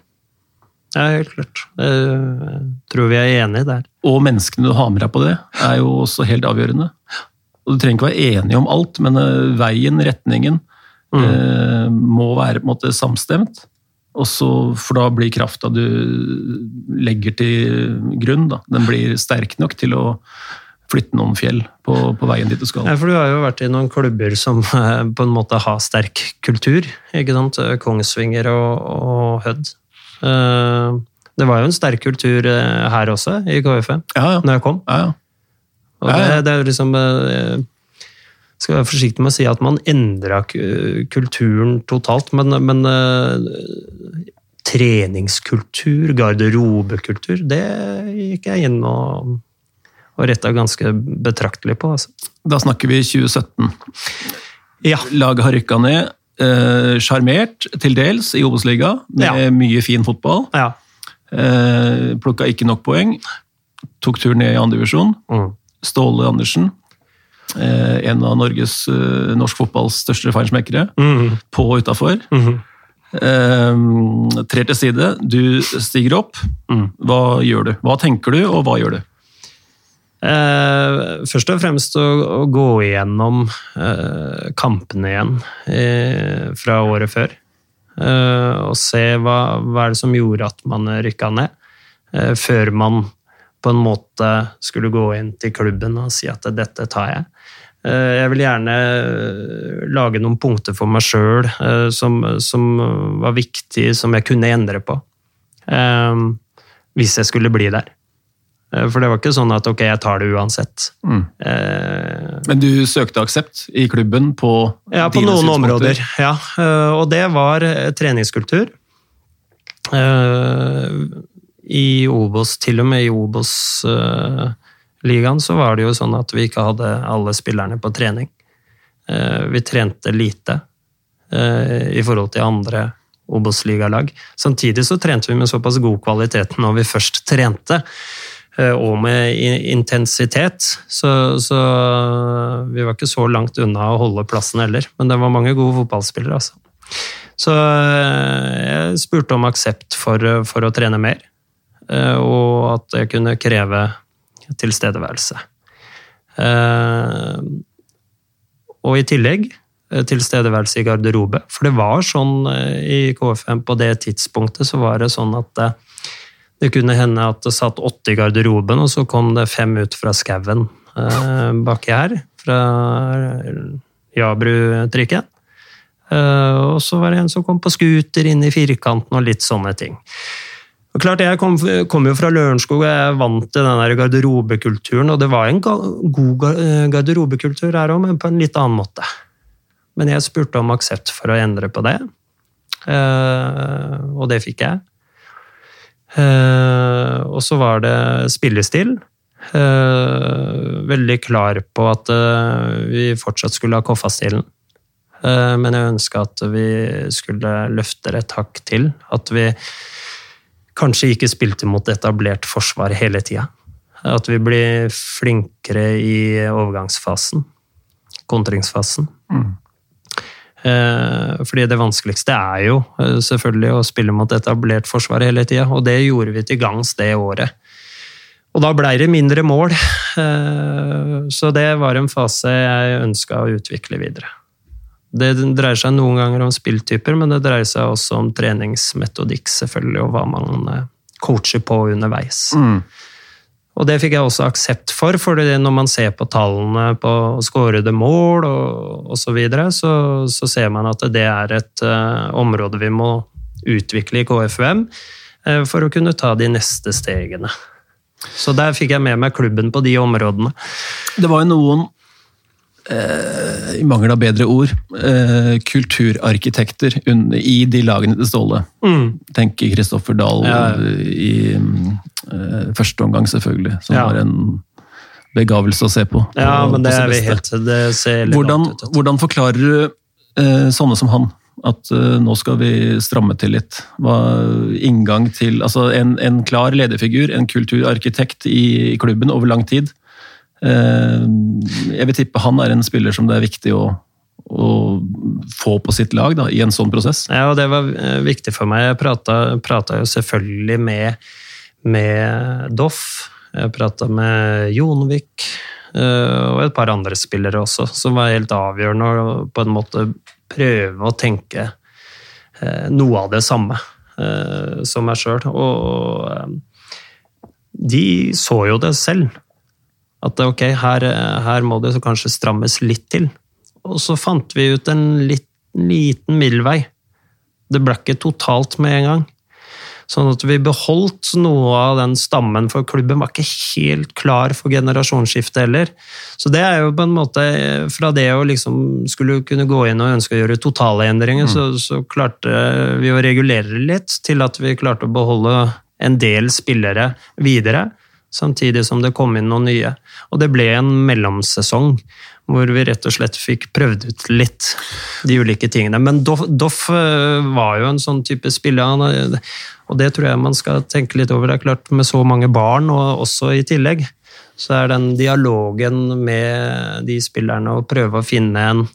Ja, helt klart. Jeg tror vi er enige der. Og menneskene du har med deg på det, er jo også helt avgjørende. Og Du trenger ikke være enig om alt, men eh, veien, retningen, Mm. Eh, må være på en måte samstemt. Også, for da blir krafta du legger til grunn, da. den blir sterk nok til å flytte noen fjell på, på veien dit du skal. Ja, for Du har jo vært i noen klubber som eh, på en måte har sterk kultur. ikke sant? Kongsvinger og, og Hødd. Eh, det var jo en sterk kultur her også, i KFM, ja, ja. når jeg kom. Ja, og det, det, er liksom skal være forsiktig med å si at man endra kulturen totalt, men, men treningskultur, garderobekultur, det gikk jeg inn og, og retta ganske betraktelig på. Altså. Da snakker vi 2017. Ja. Laget har rykka ned. Sjarmert eh, til dels i Obos-liga, med ja. mye fin fotball. Ja. Eh, Plukka ikke nok poeng. Tok tur ned i andredivisjon. Mm. Ståle Andersen, eh, en av Norges, eh, norsk fotballs største feinschmeckere, mm. på og utafor. Mm. Eh, trer til side, du stiger opp. Mm. Hva gjør du? Hva tenker du, og hva gjør du? Eh, først og fremst å, å gå igjennom eh, kampene igjen eh, fra året før. Eh, og se hva, hva er det som gjorde at man rykka ned, eh, før man på en måte skulle gå inn til klubben og si at dette tar jeg. Eh, jeg vil gjerne eh, lage noen punkter for meg sjøl eh, som, som, var viktige, som jeg kunne endre på. Hvis jeg skulle bli der. For det var ikke sånn at ok, jeg tar det uansett. Mm. Men du søkte aksept i klubben på Ja, på noen områder. Ja. Og det var treningskultur. I Obos, til og med i Obos ligaen så var det jo sånn at vi ikke hadde alle spillerne på trening. Eh, vi trente lite eh, i forhold til andre Obos-ligalag. Samtidig så trente vi med såpass god kvalitet når vi først trente, eh, og med intensitet. Så, så, vi var ikke så langt unna å holde plassen heller. Men det var mange gode fotballspillere, altså. Så jeg spurte om aksept for, for å trene mer, og at jeg kunne kreve tilstedeværelse. Eh, og i tillegg eh, tilstedeværelse i garderobe. For det var sånn eh, i KFM på det tidspunktet, så var det sånn at det kunne hende at det satt åtte i garderoben, og så kom det fem ut fra skauen baki her. Fra Jabru-trikken. Og så var det en som kom på scooter inn i firkanten og litt sånne ting. Klart, Jeg kom, kom jo fra Lørenskog og jeg vant til den der garderobekulturen. Og det var en god garderobekultur her òg, men på en litt annen måte. Men jeg spurte om aksept for å endre på det, eh, og det fikk jeg. Eh, og så var det spillestil. Eh, veldig klar på at vi fortsatt skulle ha Koffa-stilen. Men jeg ønska at vi skulle løfte et hakk til. At vi kanskje ikke spilte mot etablert forsvar hele tida. At vi blir flinkere i overgangsfasen. Kontringsfasen. Mm. Eh, fordi det vanskeligste er jo eh, selvfølgelig å spille mot etablert forsvar hele tida, og det gjorde vi til gangs det året. Og da blei det mindre mål, eh, så det var en fase jeg ønska å utvikle videre. Det dreier seg noen ganger om spilltyper, men det dreier seg også om treningsmetodikk, selvfølgelig, og hva man eh, coacher på underveis. Mm. Og det fikk jeg også aksept for, for når man ser på tallene på skårede mål og osv., så, videre, så så ser man at det er et uh, område vi må utvikle i KFUM uh, for å kunne ta de neste stegene. Så der fikk jeg med meg klubben på de områdene. Det var jo noen i mangel av bedre ord, eh, kulturarkitekter i de lagene til Ståle. Mm. Tenker Kristoffer Dahl ja. i eh, første omgang, selvfølgelig. Som ja. var en begavelse å se på. på ja, men det er vi helt Det ser hvordan, ut. Hvordan forklarer du eh, sånne som han? At uh, nå skal vi stramme til litt. Hva, inngang til Altså en, en klar lederfigur, en kulturarkitekt i, i klubben over lang tid. Eh, jeg vil tippe han er en spiller som det er viktig å, å få på sitt lag da, i en sånn prosess. Ja, og det var eh, viktig for meg. Jeg prata jo selvfølgelig med, med Doff. Jeg prata med Jonvik eh, og et par andre spillere også, som var helt avgjørende å på en måte prøve å tenke noe av det samme som meg sjøl. Og de så jo det selv. At ok, her, her må det kanskje strammes litt til. Og så fant vi ut en litt, liten middelvei. Det ble ikke totalt med en gang. Sånn at vi beholdt noe av den stammen, for klubben var ikke helt klar for generasjonsskifte heller. Så det er jo på en måte Fra det å liksom skulle kunne gå inn og ønske å gjøre totale endringer, mm. så, så, klarte vi å regulere litt til at vi klarte å beholde en del spillere videre. Samtidig som det kom inn noen nye. Og det ble en mellomsesong hvor vi rett og slett fikk prøvd ut litt de ulike tingene. Men Doff, eh, var jo en sånn type spiller, og det tror jeg man skal tenke litt over. Det er klart, Med så mange barn, og også i tillegg, så er den dialogen med de spillerne å prøve å finne en,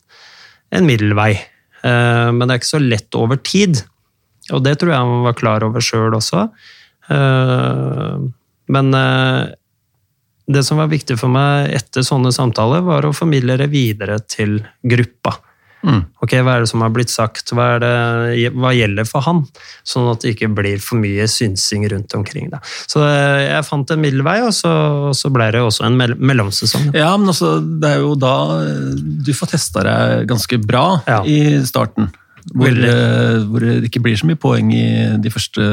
en middelvei. Eh, men det er ikke så lett over tid, og det tror jeg man var klar over sjøl også. Eh, men det som var viktig for meg etter sånne samtaler, var å formidle det videre til gruppa. Mm. Ok, Hva er det som har blitt sagt, hva, det, hva, gjelder for han? Sånn at det ikke blir for mye synsing rundt omkring. Da. Så eh, jeg fant en middelvei, og så, så ble det også en mellomsesong. Ja, men altså, det er jo da eh, du får testa deg ganske bra ja. i starten. Hvor, eh, hvor, det ikke blir så mye poeng i de første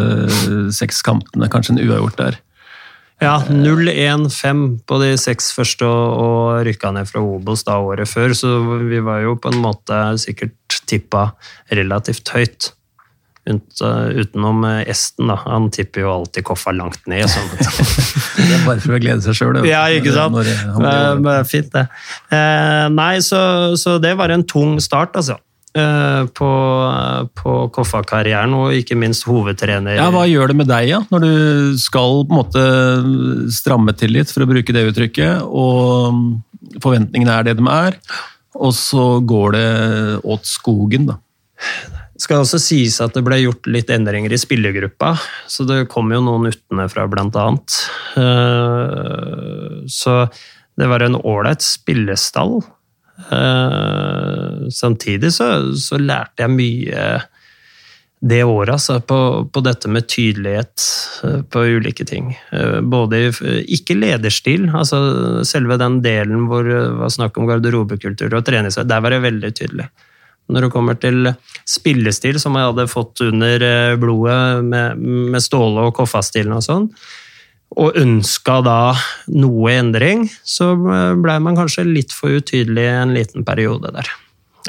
seks kampene, kanskje en uavgjort der. Ja, 0-1-5 på de seks første og, og rykka ned fra Obos da året før, så vi var jo på en måte sikkert tippa relativt høyt. Utenom Esten, da. Han tipper jo alltid Koffa langt ned. Sånn. [laughs] det er bare for å glede seg sjøl, Ja, ikke sant? Når, når fint, det. Eh, nei, så, så, det var en tung start, altså. Eh, på, på Koffa-karrieren, og ikke minst hovedtrener. Ja, Hva gjør det med deg, ja, når du skal på en måte stramme til litt, for å bruke det uttrykket, og forventningene er det de er, og så går det åt skogen, da? Det skal også sies at det ble gjort litt endringer i spillergruppa, så det kom jo noen utenfra, blant annet. Eh, så det var en ålreit spillestall. Uh, samtidig så, så, lærte jeg mye det året, altså, på, på, dette med tydelighet uh, på ulike ting. Uh, både Ikke lederstil, altså selve den delen hvor det var snakk om garderobekultur og treningsvei, der var det veldig tydelig. Når det kommer til spillestil, som jeg hadde fått under blodet med, med Ståle og Koffa-stilen og sånn, og ønska da noe endring, så ble man kanskje litt for utydelig en liten periode der.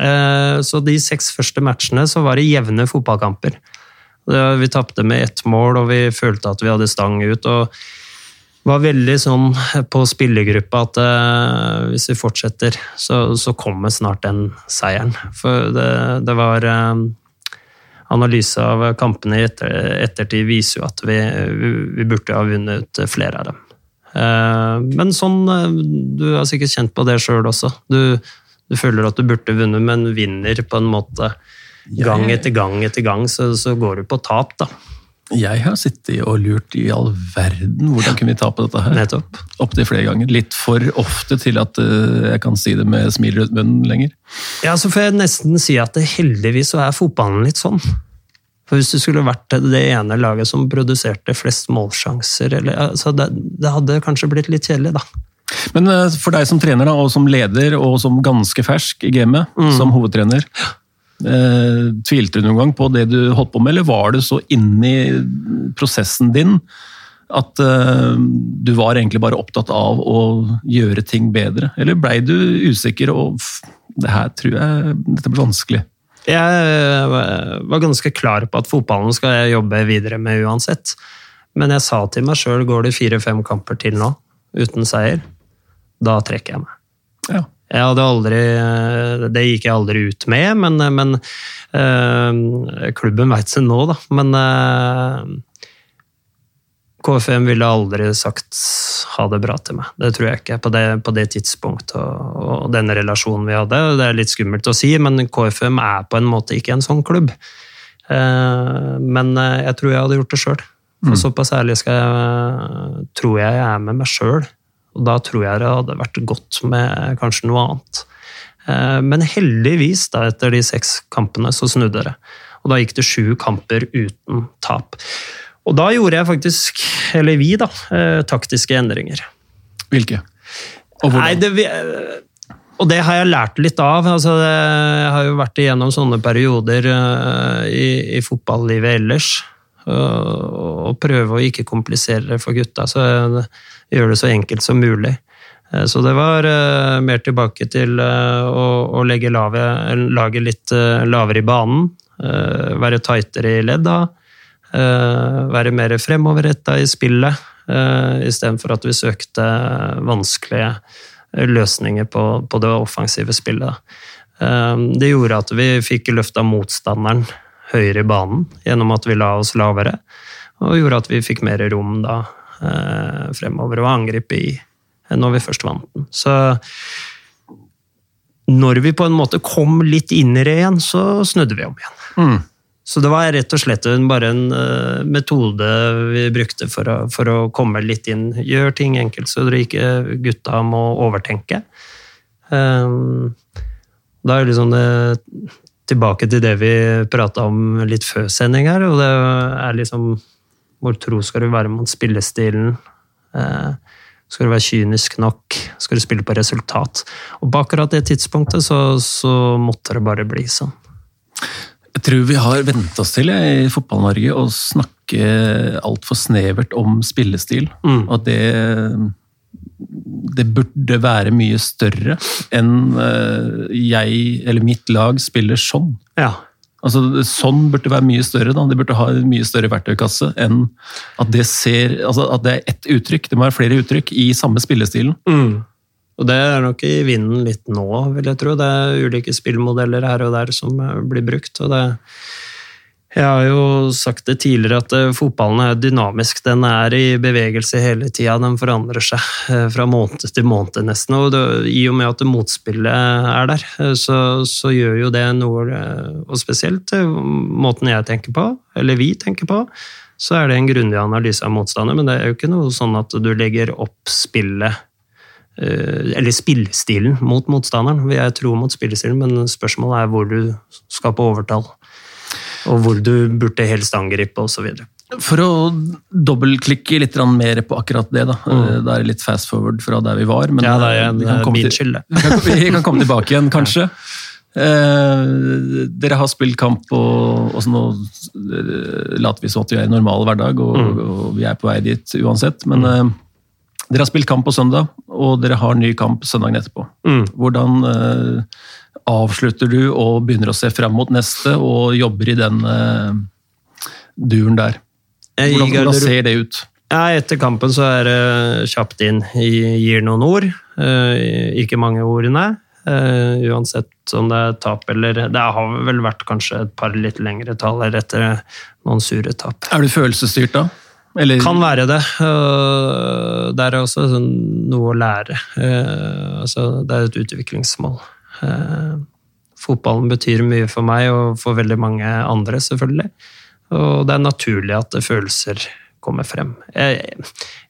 Eh, så de seks første matchene så var det jevne fotballkamper. Vi tapte med ett mål, og vi følte at vi hadde stang ut. og var veldig sånn på spillergruppa at uh, hvis vi fortsetter, så, så, kommer snart den seieren. For det, det var analyse av kampene i etter, ettertid viser jo at vi, vi, burde ha vunnet flere av dem. Eh, men sånn eh, Du har sikkert kjent på det sjøl også. Du, du, føler at du burde vunnet, men vinner på en måte gang etter gang etter gang, så, så går du på tap, da. Jeg har sittet og lurt i all verden hvordan kunne vi ta på dette her. Nettopp. Opptil flere ganger. Litt for ofte til at eh, jeg kan si det med smil rundt munnen lenger. Ja, så får jeg nesten si at det heldigvis så er fotballen litt sånn. For Hvis det skulle vært det ene laget som produserte flest målsjanser, eller, altså det, det hadde kanskje blitt litt kjedelig, da. Men eh, for deg som trener da, og som leder og som ganske fersk i gamet, mm. som hovedtrener, tvilte du noen gang på det du holdt på med, eller var du så inni prosessen din at eh, du var egentlig bare opptatt av å gjøre ting bedre? Eller blei du usikker og det her tror jeg dette blir vanskelig? Jeg eh, var ganske klar på at fotballen skal jeg jobbe videre med uansett. Men jeg sa til meg sjøl går det fire-fem kamper til nå uten seier, da trekker jeg meg. Ja. Jeg hadde aldri Det gikk jeg aldri ut med, men, men øh, klubben veit seg nå, da. Men øh, KFM ville aldri sagt ha det bra til meg. Det tror jeg ikke på det, på det tidspunktet og, og, den relasjonen vi hadde. Det er litt skummelt å si, men KFM er på en måte ikke en sånn klubb. Uh, men jeg tror jeg hadde gjort det sjøl. Mm. såpass ærlig skal jeg, tror jeg jeg er med meg sjøl. Og da tror jeg det hadde vært godt med kanskje noe annet. Eh, men heldigvis, da, etter de seks kampene, så snudde det. Og da gikk det sju kamper uten tap. Og da gjorde jeg faktisk, eller vi, da, eh, taktiske endringer. Hvilke? Og hvordan? Nei, det, og det har jeg lært litt av. Altså, jeg har jo vært igjennom sånne perioder eh, i, i fotballivet ellers. Og, prøve å ikke komplisere det for gutta. Så gjøre det så enkelt som mulig. Eh, så det var uh, mer tilbake til å, legge laget, laget litt lavere i banen. være tightere i ledda. være mer fremoverretta i spillet, istedenfor at vi søkte vanskelige løsninger på, på det offensive spillet. det gjorde at vi fikk løfta motstanderen høyere i banen gjennom at vi la oss lavere, og gjorde at vi fikk mer rom da fremover å angripe i når vi først vant den. Så når vi på en måte kom litt inn i det igjen, så snudde vi om igjen. Mm. Så det var rett og slett bare en uh, metode vi brukte for å, for å, komme litt inn. Gjør ting enkelt, så dere ikke gutta må overtenke. Um, da er liksom det tilbake til det vi prata om litt før sending her, og det er liksom Hvor tro skal du være mot spillestilen? Eh, skal du være kynisk nok? Skal du spille på resultat? Og på akkurat det tidspunktet så, så måtte det bare bli sånn. Jeg tror vi har vent oss til i Fotball-Norge å snakke altfor snevert om spillestil. Mm. Og det, det burde være mye større enn eh, jeg eller mitt lag spiller sånn. Ja. Altså, sånn burde være mye større. Da. De burde ha en mye større verktøykasse enn at det, ser, altså at det er ett uttrykk. Det må være flere uttrykk i samme spillestilen. Mm. Og det er nok i vinden litt nå, vil jeg tro. Det er ulike spillmodeller her og der som blir brukt. og det jeg har jo sagt det tidligere at eh, fotballen er dynamisk. Den er i bevegelse hele tida. Den forandrer seg eh, fra måned til måned, nesten. Og det, i og med at motspillet er der, eh, så, så, gjør jo det noe Og spesielt måten jeg tenker på, eller vi tenker på, så er det en grundig analyse av motstander. Men det er jo ikke noe sånn at du legger opp spillet eller spillestilen mot motstanderen. Vi er tro mot spillestilen, men spørsmålet er hvor du skal på overtall og hvor du burde helst angripe osv. For å dobbeltklikke litt mer på akkurat det, da. Mm. Eh, det er litt fast forward fra der vi var. Men ja, det er en, vi, kan min til, [laughs] vi kan komme tilbake igjen, [laughs] kanskje. Eh, dere har spilt kamp, og, og nå eh, later vi som at vi er i normal hverdag, og, mm. og, vi er på vei dit uansett. Men mm. eh, dere har spilt kamp på søndag, og dere har ny kamp søndagen etterpå. Mm. Hvordan eh, avslutter du og begynner å se fram mot neste, og jobber i den uh, duren der. Hvordan, hvordan, ser det ut? Ja, etter kampen så er det kjapt inn. Gir noen ord. Uh, ikke mange ordene. Uh, uansett om det er tap eller Det har vel vært kanskje et par litt lengre taler etter noen sure tap. Er du følelsesstyrt da? Eller? Kan være det. Det er også sånn noe å lære. Altså, det er et utviklingsmål. Eh, fotballen betyr mye for meg og for veldig mange andre, selvfølgelig. Og det er naturlig at følelser kommer frem. Jeg,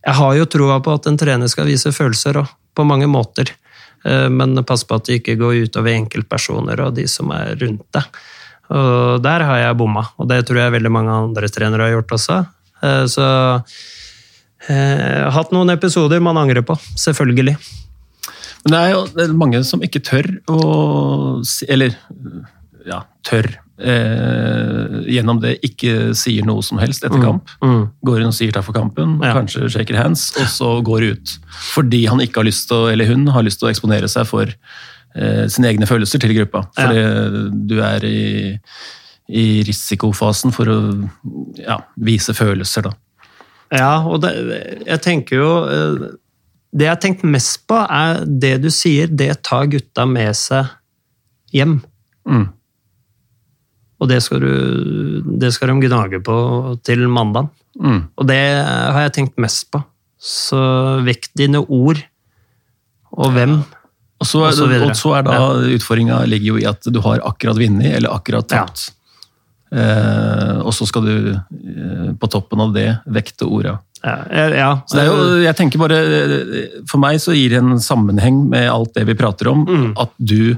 jeg har jo troa på at en trener skal vise følelser òg, på mange måter. Eh, men pass på at det ikke går utover enkeltpersoner og de som er rundt deg. Og der har jeg bomma, og det tror jeg veldig mange andre trenere har gjort også. Eh, så jeg har hatt noen episoder man angrer på, selvfølgelig. Men det er jo mange som ikke tør å Eller ja, tør. Eh, gjennom det ikke sier noe som helst etter mm, kamp. Mm. Går inn og sier takk for kampen, ja. kanskje shaker hands, og så går ut. Fordi han ikke har lyst til eller hun har lyst til å eksponere seg for eh, sine egne følelser til gruppa. Fordi ja. du er i, i, risikofasen for å ja, vise følelser, da. Ja, og det, jeg tenker jo eh, det jeg har tenkt mest på, er det du sier, det tar gutta med seg hjem. Mm. Og det skal, du, det skal de gnage på til mandag. Mm. Og det har jeg tenkt mest på. Så vekk dine ord, og hvem. Og så, er, og og så er da ja. utfordringa ligger jo i at du har akkurat vunnet eller akkurat tapt. Ja. Eh, og så skal du eh, på toppen av det vekte orda. Ja, ja. Jo, jeg tenker bare, For meg så gir det en sammenheng med alt det vi prater om. Mm. At du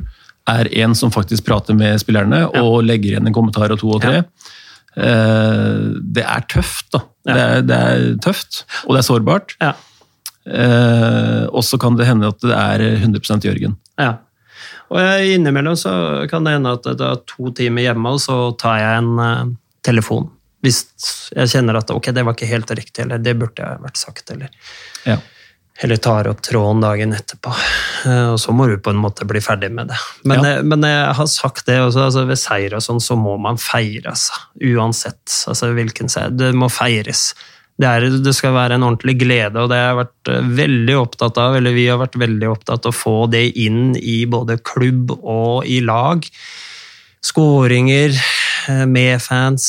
er en som faktisk prater med spillerne ja. og legger igjen en kommentar og to og tre. Ja. det er tøft, da. Det er, det, er, tøft, og det er sårbart. Ja. og så kan det hende at det er 100% Jørgen. Ja. Og innimellom så kan det hende at det er to timer hjemme, og så tar jeg en uh, telefon Hvis jeg kjenner at ok, det var ikke helt riktig, eller det burde jeg vært sagt, eller Ja. eller tar opp tråden dagen etterpå. Eh, Og så må du på en måte bli ferdig med det. Men, Ja. jeg, men jeg har sagt det også, altså ved seier og sånn, så må man feire, altså. Uansett altså hvilken seier. Det må feires. Det, er, det skal være en ordentlig glede, og det har jeg vært eh, veldig opptatt av, eller vi har vært veldig opptatt av å få det inn i både klubb og i lag. Skåringer, eh, med fans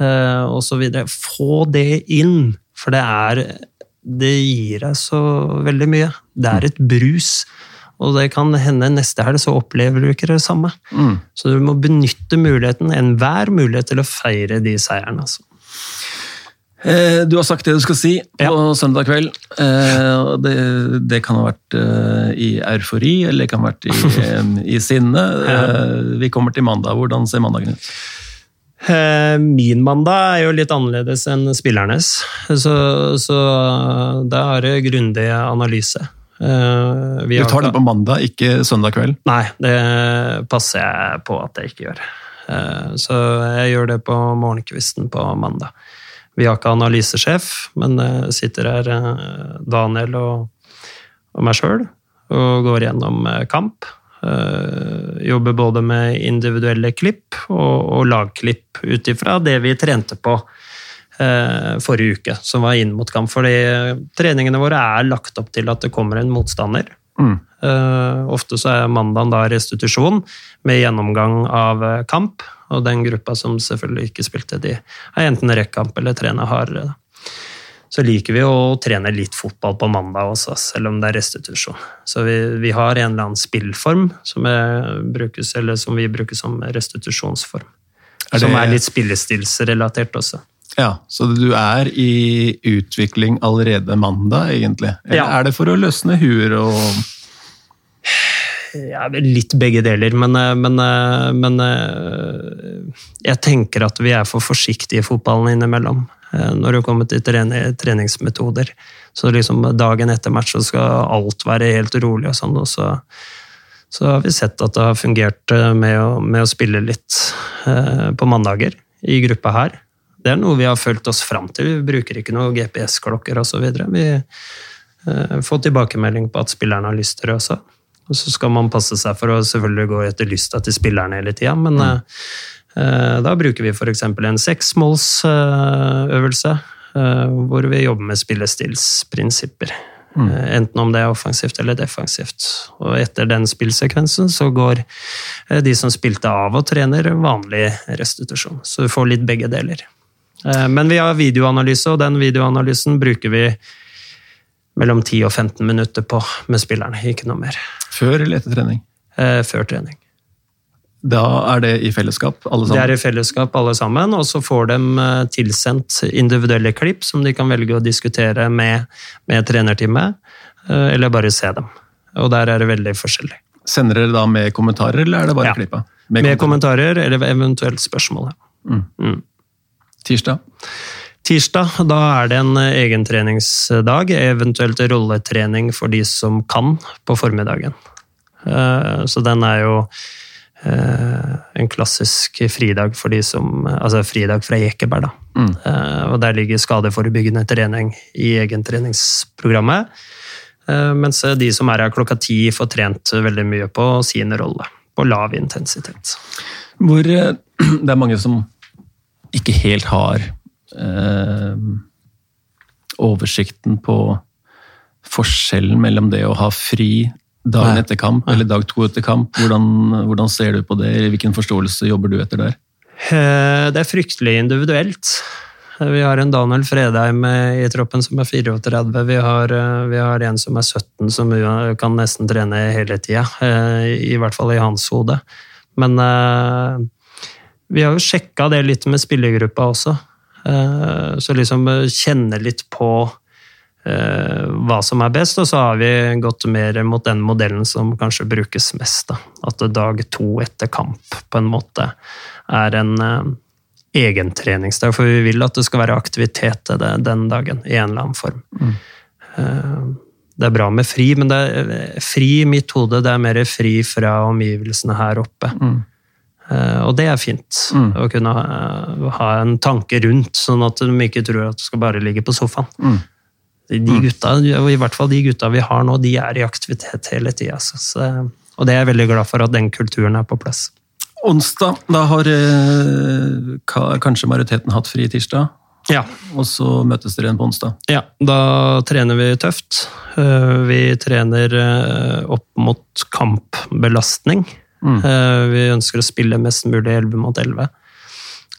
eh, osv. Få det inn, for det er Det gir deg så veldig mye. Det er et brus. Og det kan hende neste helg så opplever du ikke det samme. Mm. Så du må benytte muligheten, enhver mulighet til å feire de seierne. Altså. Eh, Du har sagt det du skal si på Ja. søndag kveld. Eh, Det, det kan ha vært eh, i eufori, eller det kan ha vært i, [laughs] i sinne. Vi kommer til mandag. Hvordan ser mandagen ut? Min mandag er jo litt annerledes enn spillernes, så, så da er det grundig analyse. Vi Du tar den på mandag, ikke søndag kveld. Nei, det passer jeg på at jeg ikke gjør. Så jeg gjør det på morgenkvisten på mandag. Vi har ikke analysesjef, men eh, sitter her eh, Daniel og, og meg sjøl og går gjennom eh, kamp. Jobber både med individuelle klipp og, og lagklipp ut ifra det vi trente på forrige uke, som var inn mot kamp. Fordi treningene våre er lagt opp til at det kommer en motstander. Mm. Ofte så er mandagen da restitusjon med gjennomgang av kamp. Og den gruppa som selvfølgelig ikke spilte, de er enten rekkamp eller trener hardere. Så liker vi å trene litt fotball på mandag også, selv om det er restitusjon. Så vi, vi har en eller annen spillform som, brukes, eller som vi bruker som restitusjonsform. Er Som er litt spillestilsrelatert også. Ja, Så du er i utvikling allerede mandag, egentlig? Eller Ja. er det for å løsne huer og Ja, litt begge deler, men, eh, men, eh, men eh, jeg tenker at vi er for forsiktige i fotballen innimellom. Når det kommer til treningsmetoder. Så liksom dagen etter match så skal alt være helt rolig og sånn. Og så, så har vi sett at det har fungert med å, med å spille litt på mandager i gruppa her. Det er noe vi har følt oss fram til. Vi bruker ikke noen GPS-klokker osv. Vi får tilbakemelding på at spillerne har lyst til det også. Og så skal man passe seg for å selvfølgelig gå etter lysta til spillerne hele tida, men mm. uh, da bruker vi f.eks. en seksmålsøvelse, uh, hvor vi jobber med spillestilsprinsipper. Eh, enten om det er offensivt eller defensivt. Og etter den spillsekvensen så går de som spilte av og trener, vanlig restitusjon. Så du får litt begge deler. Men vi har videoanalyse, og den videoanalysen bruker vi mellom 10 og 15 minutter på med spillerne, ikke noe mer. før eller etter trening? Eh, før trening. Da er det i fellesskap, alle sammen? Det er i fellesskap alle sammen, og så får de eh, tilsendt individuelle klipp som de kan velge å diskutere med, med trenerteamet, eh, eller bare se dem. Og der er det veldig forskjellig. Sender dere da med kommentarer, eller er det bare Ja. klippa? Med kommentarer eller eventuelt spørsmål. ja. Mm. Tirsdag? Tirsdag, da er det en egentreningsdag, eventuelt rolletrening for de som kan på formiddagen. Eh, Så den er jo eh, en klassisk fridag for de som Altså fridag fra Ekeberg, da. Mm. Eh, Og der ligger skadeforebyggende trening i egentreningsprogrammet. Eh, Mens de som er her klokka ti, får trent veldig mye på sin rolle. På lav intensitet. Hvor eh, [clears throat] det er mange som ikke helt har eh, oversikten på forskjellen mellom det å ha fri dagen etter kamp eller dag to etter kamp. Hvordan, hvordan ser du på det? Hvilken forståelse jobber du etter der? Eh, Det er fryktelig individuelt. Eh, Vi har en Daniel Fredheim eh, i troppen som er 34. Vi har, eh, vi har en som er 17, som kan nesten trene hele tida. I hvert fall i hans hode. Men eh, vi har jo sjekka det litt med spillergruppa også. Eh, Så liksom eh, kjenne litt på eh, hva som er best, og så har vi gått mer mot den modellen som kanskje brukes mest. Da. At dag to etter kamp på en måte er en egen treningsdag. for vi vil at det skal være aktivitet den dagen, i en eller annen form. Mm. det er bra med fri, men det er, fri i mitt hode det er mer fri fra omgivelsene her oppe. Mm. Eh, og det er fint. Mm. Å kunne ha, ha en tanke rundt, sånn at de ikke tror at du skal bare ligge på sofaen. Mm. De gutta, og I hvert fall de gutta vi har nå, de er i aktivitet hele tida. Og det er jeg veldig glad for at den kulturen er på plass. Onsdag, da har eh, kanskje majoriteten hatt fri tirsdag, Ja, og så møtes dere igjen på onsdag. Ja, da trener vi tøft. Eh, Vi trener eh, opp mot kampbelastning. Mm. Eh, Vi ønsker å spille mest mulig 11 mot 11.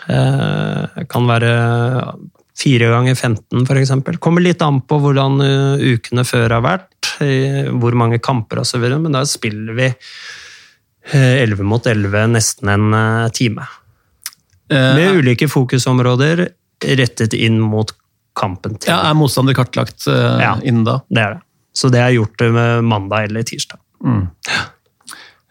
Eh, Det kan være fire ganger 15, f.eks. Kommer litt an på hvordan eh, ukene før har vært, hvor mange kamper osv., men da spiller vi eh, 11 mot 11 nesten en eh, time. Eh, Med ulike fokusområder rettet inn mot kampen. til. ja, er motstander kartlagt eh, Ja. innen da? Det er det. Så det er gjort eh, med mandag eller tirsdag. Mm.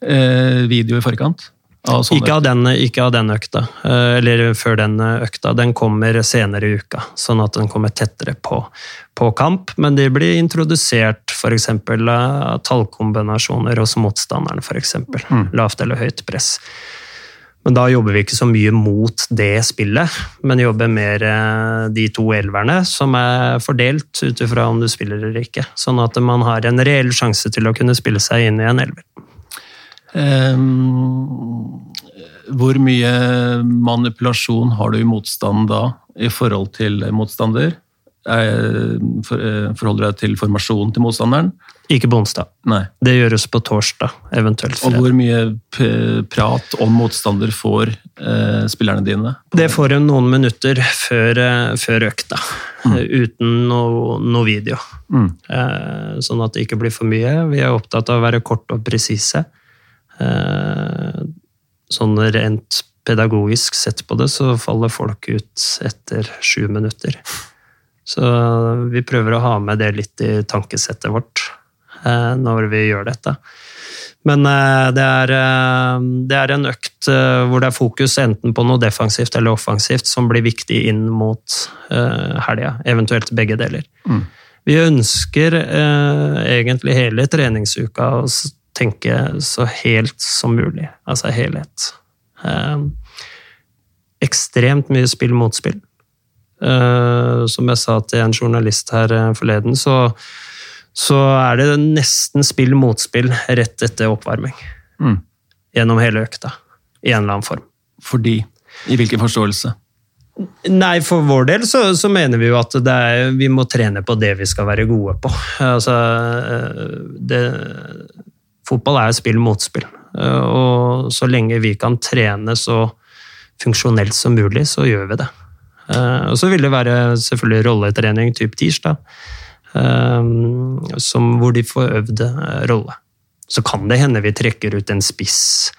Eh, video i forkant? Av Ikke av, den, ikke av den økta, eh, eller før den økta. Den kommer senere i uka, sånn at den kommer tettere på, på kamp. Men de blir introdusert f.eks. av tallkombinasjoner hos motstanderen, f.eks. Mm. Lavt eller høyt press. Men da jobber vi ikke så mye mot det spillet, men jobber mer eh, de to elverne som er fordelt ut ifra om du spiller eller ikke. Sånn at man har en reell sjanse til å kunne spille seg inn i en elver. Eh, hvor mye manipulasjon har du i motstand da, i forhold til motstander? Eh, for, forholder du deg til formasjonen til motstanderen? Ikke på onsdag. Nei. Det gjøres på torsdag, eventuelt Og hvor mye prat om motstander får eh, spillerne dine? Det får en noen minutter før, eh, før økta, mm. uten noe, no video. Mm. Eh, Sånn at det ikke blir for mye. Vi er opptatt av å være korte og presise. Eh, Sånn rent pedagogisk sett på det, så faller folk ut etter sju minutter. Så vi prøver å ha med det litt i tankesettet vårt eh, når vi gjør dette. Men eh, det er, det er en økt hvor det er fokus enten på noe defensivt eller offensivt som blir viktig inn mot helga, eventuelt begge deler. Mm. Vi ønsker egentlig hele treningsuka å tenke så helt som mulig, altså helhet. Eh, ekstremt mye spill mot spill. Eh, som jeg sa til en journalist her eh, forleden, så, så er det nesten spill mot spill rett etter oppvarming. Mm. Gjennom hele økta. I en eller annen form. Fordi? I hvilken forståelse? Nei, for vår del så, så mener vi jo at det er, vi må trene på det vi skal være gode på. Altså, eh, det, fotball er spill mot spill. Eh, Og så lenge vi kan trene så funksjonelt som mulig, så gjør vi det. Eh, Og så vil det være selvfølgelig rolletrening typ tirsdag, eh, som, hvor de får øvd rolle. Så kan det hende vi trekker ut en spiss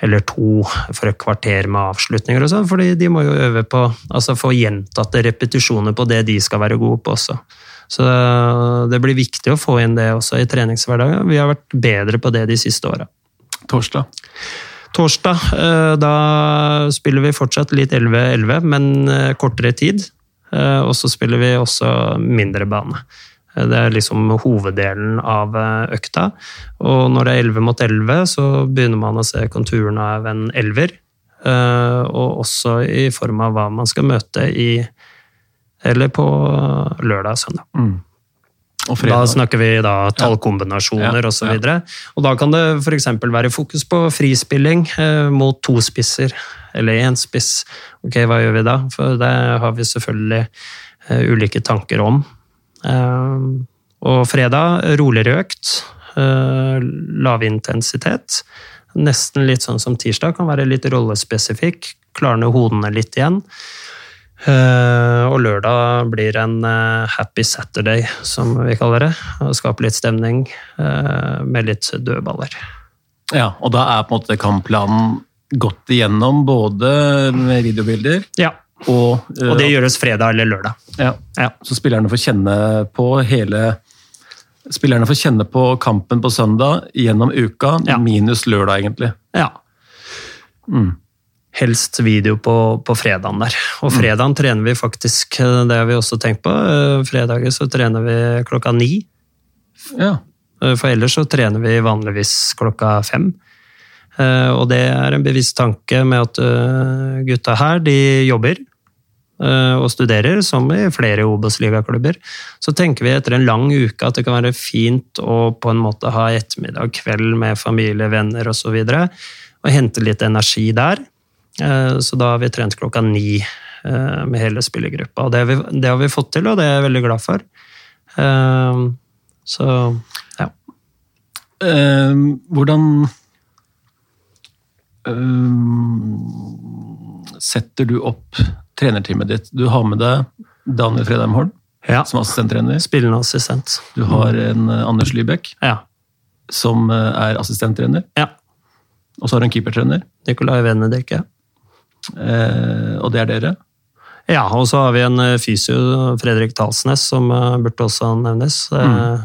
eller to for et kvarter med avslutninger og sånn, fordi de må jo øve på altså få gjentatte repetisjoner på det de skal være gode på også. Så det blir viktig å få inn det også i treningshverdagen. Vi har vært bedre på det de siste åra. Torsdag? Torsdag, eh, da spiller vi fortsatt litt 11-11, men eh, kortere tid. Eh, Og så spiller vi også mindre bane. Det er liksom hoveddelen av økta. Og når det er 11 mot 11, så begynner man å se konturene av en elver. Og også i form av hva man skal møte i Eller på lørdag og søndag. Mm. Og Da snakker vi da tallkombinasjoner Ja, og så ja. Og da kan det f.eks. være fokus på frispilling eh, mot to spisser, eller én spiss. Ok, hva gjør vi da? For det har vi selvfølgelig eh, ulike tanker om. Eh, og fredag, roligere økt. Eh, lav intensitet. Nesten litt sånn som tirsdag, kan være litt rollespesifikk. Klarne hodene litt igjen. Eh, og lørdag blir en eh, happy Saturday, som vi kaller det. Skape litt stemning eh, med litt dødballer. Ja, og da er på en måte kampplanen gått igjennom, både med videobilder Ja, og, Og det gjøres fredag eller lørdag. ja, Ja. Så spillerne får kjenne på hele Spillerne får kjenne på kampen på søndag gjennom uka, Ja. minus lørdag, egentlig. ja. Mm. Helst video på, på fredagen der. Og fredagen trener vi faktisk, eh, det har vi også tenkt på. eh, Fredager så trener vi klokka ni. Ja. Eh, For ellers så trener vi vanligvis klokka fem. Og det er en bevisst tanke med at gutta her, de jobber og studerer, som i flere Obos-ligaklubber. Så tenker vi etter en lang uke at det kan være fint å på en måte ha ettermiddag, kveld med familie, venner osv. Og, så og hente litt energi der. Så da har vi trent klokka ni med hele spillergruppa. Og det har, vi, det har vi fått til, og det er jeg veldig glad for. Så ja. Hvordan setter du opp trenerteamet ditt? Du har med deg Daniel Fredheim Holm ja. som assistenttrener. Spillende assistent. Du har en eh, Anders Lybekk ja. som eh, er assistenttrener. Ja. Og så har du en keepertrener. Venedik, ja. Eh, og det er dere? Ja, og så har vi en eh, fysio, Fredrik Talsnes, som burde også nevnes. Mm.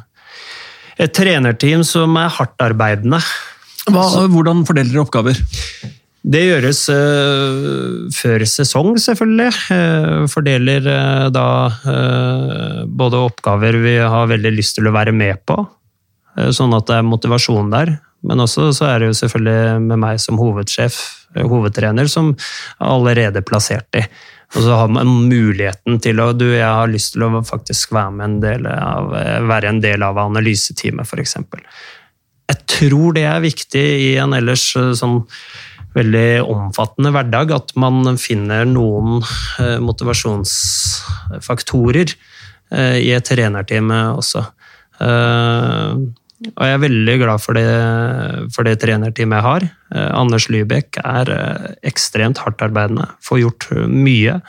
Et trenerteam som er hardtarbeidende. Hva, hvordan fordeler dere oppgaver? Det gjøres uh, før sesong, selvfølgelig. Uh, fordeler uh, da både oppgaver vi har veldig lyst til å være med på, sånn at det er motivasjon der. Men også så er det jo selvfølgelig med meg som hovedsjef, hovedtrener, som er allerede plassert i. Og så har man muligheten til å Du, jeg har lyst til å faktisk være, med en del av, være en del av analyseteamet, f.eks. Jeg tror det er viktig i en ellers sånn veldig omfattende hverdag at man finner noen eh, motivasjonsfaktorer eh, i et trenerteam også. Eh, og jeg er veldig glad for det, for det trenerteamet jeg har. Anders Lybekk er ekstremt hardtarbeidende, får gjort mye.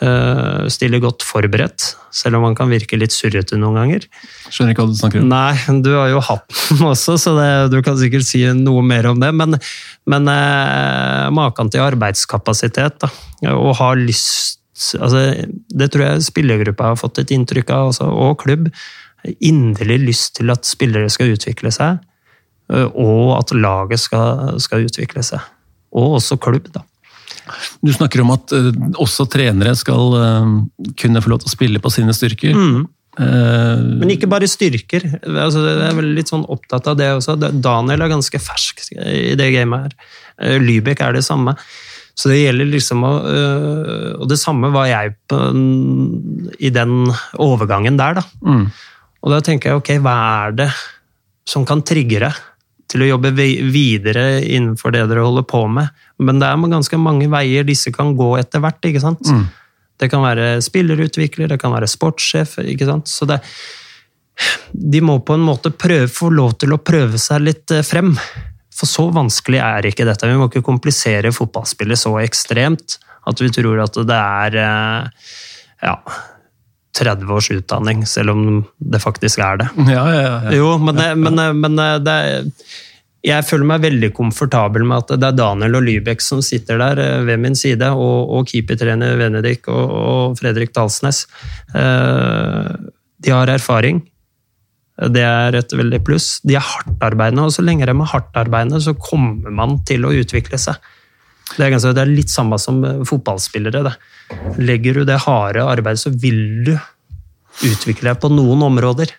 Uh, stiller godt forberedt, selv om han kan virke litt surrete noen ganger. Skjønner ikke hva du snakker om. Nei, du har jo hatt [laughs] den også, så det, du kan sikkert si noe mer om det. Men, men uh, maken til arbeidskapasitet, da, og ha lyst altså, Det tror jeg spillergruppa har fått et inntrykk av, også, og klubb. Inderlig lyst til at spillere skal utvikle seg, uh, og at laget skal, skal utvikle seg. Og også klubb, da. Du snakker om at uh, også trenere skal uh, kunne få lov til å spille på sine styrker. Mm. Men ikke bare styrker. Altså, jeg er vel litt sånn opptatt av det også. Daniel er ganske fersk i det gamet her. Lybek er det samme. Så det gjelder liksom å Og det samme var jeg på, i den overgangen der, da. Mm. Og da tenker jeg ok, hva er det som kan trigge deg til å jobbe videre innenfor det dere holder på med. Men det er ganske mange veier disse kan gå etter hvert. ikke sant? Mm. Det kan være spillerutvikler, det kan være sportssjef. ikke sant? Så det, de må på en måte prøve, få lov til å prøve seg litt eh, frem. For så vanskelig er ikke dette. Vi må ikke komplisere fotballspillet så ekstremt at vi tror at det er eh, ja, 30 års utdanning, selv om det faktisk er det. Ja, ja, ja. Jo, men, men, men det jeg føler meg veldig komfortabel med at det er Daniel og Lybekk som sitter der eh, ved min side, og, og keepertrener Venedik og, og Fredrik Dalsnes. Eh, de har erfaring. Det er et veldig pluss. De er hardtarbeidende, og så lenge de er hardtarbeidende, så kommer man til å utvikle seg. Det er, ganske, det er litt samme som fotballspillere. Det. Legger du det harde arbeidet, så vil du utvikle deg på noen områder.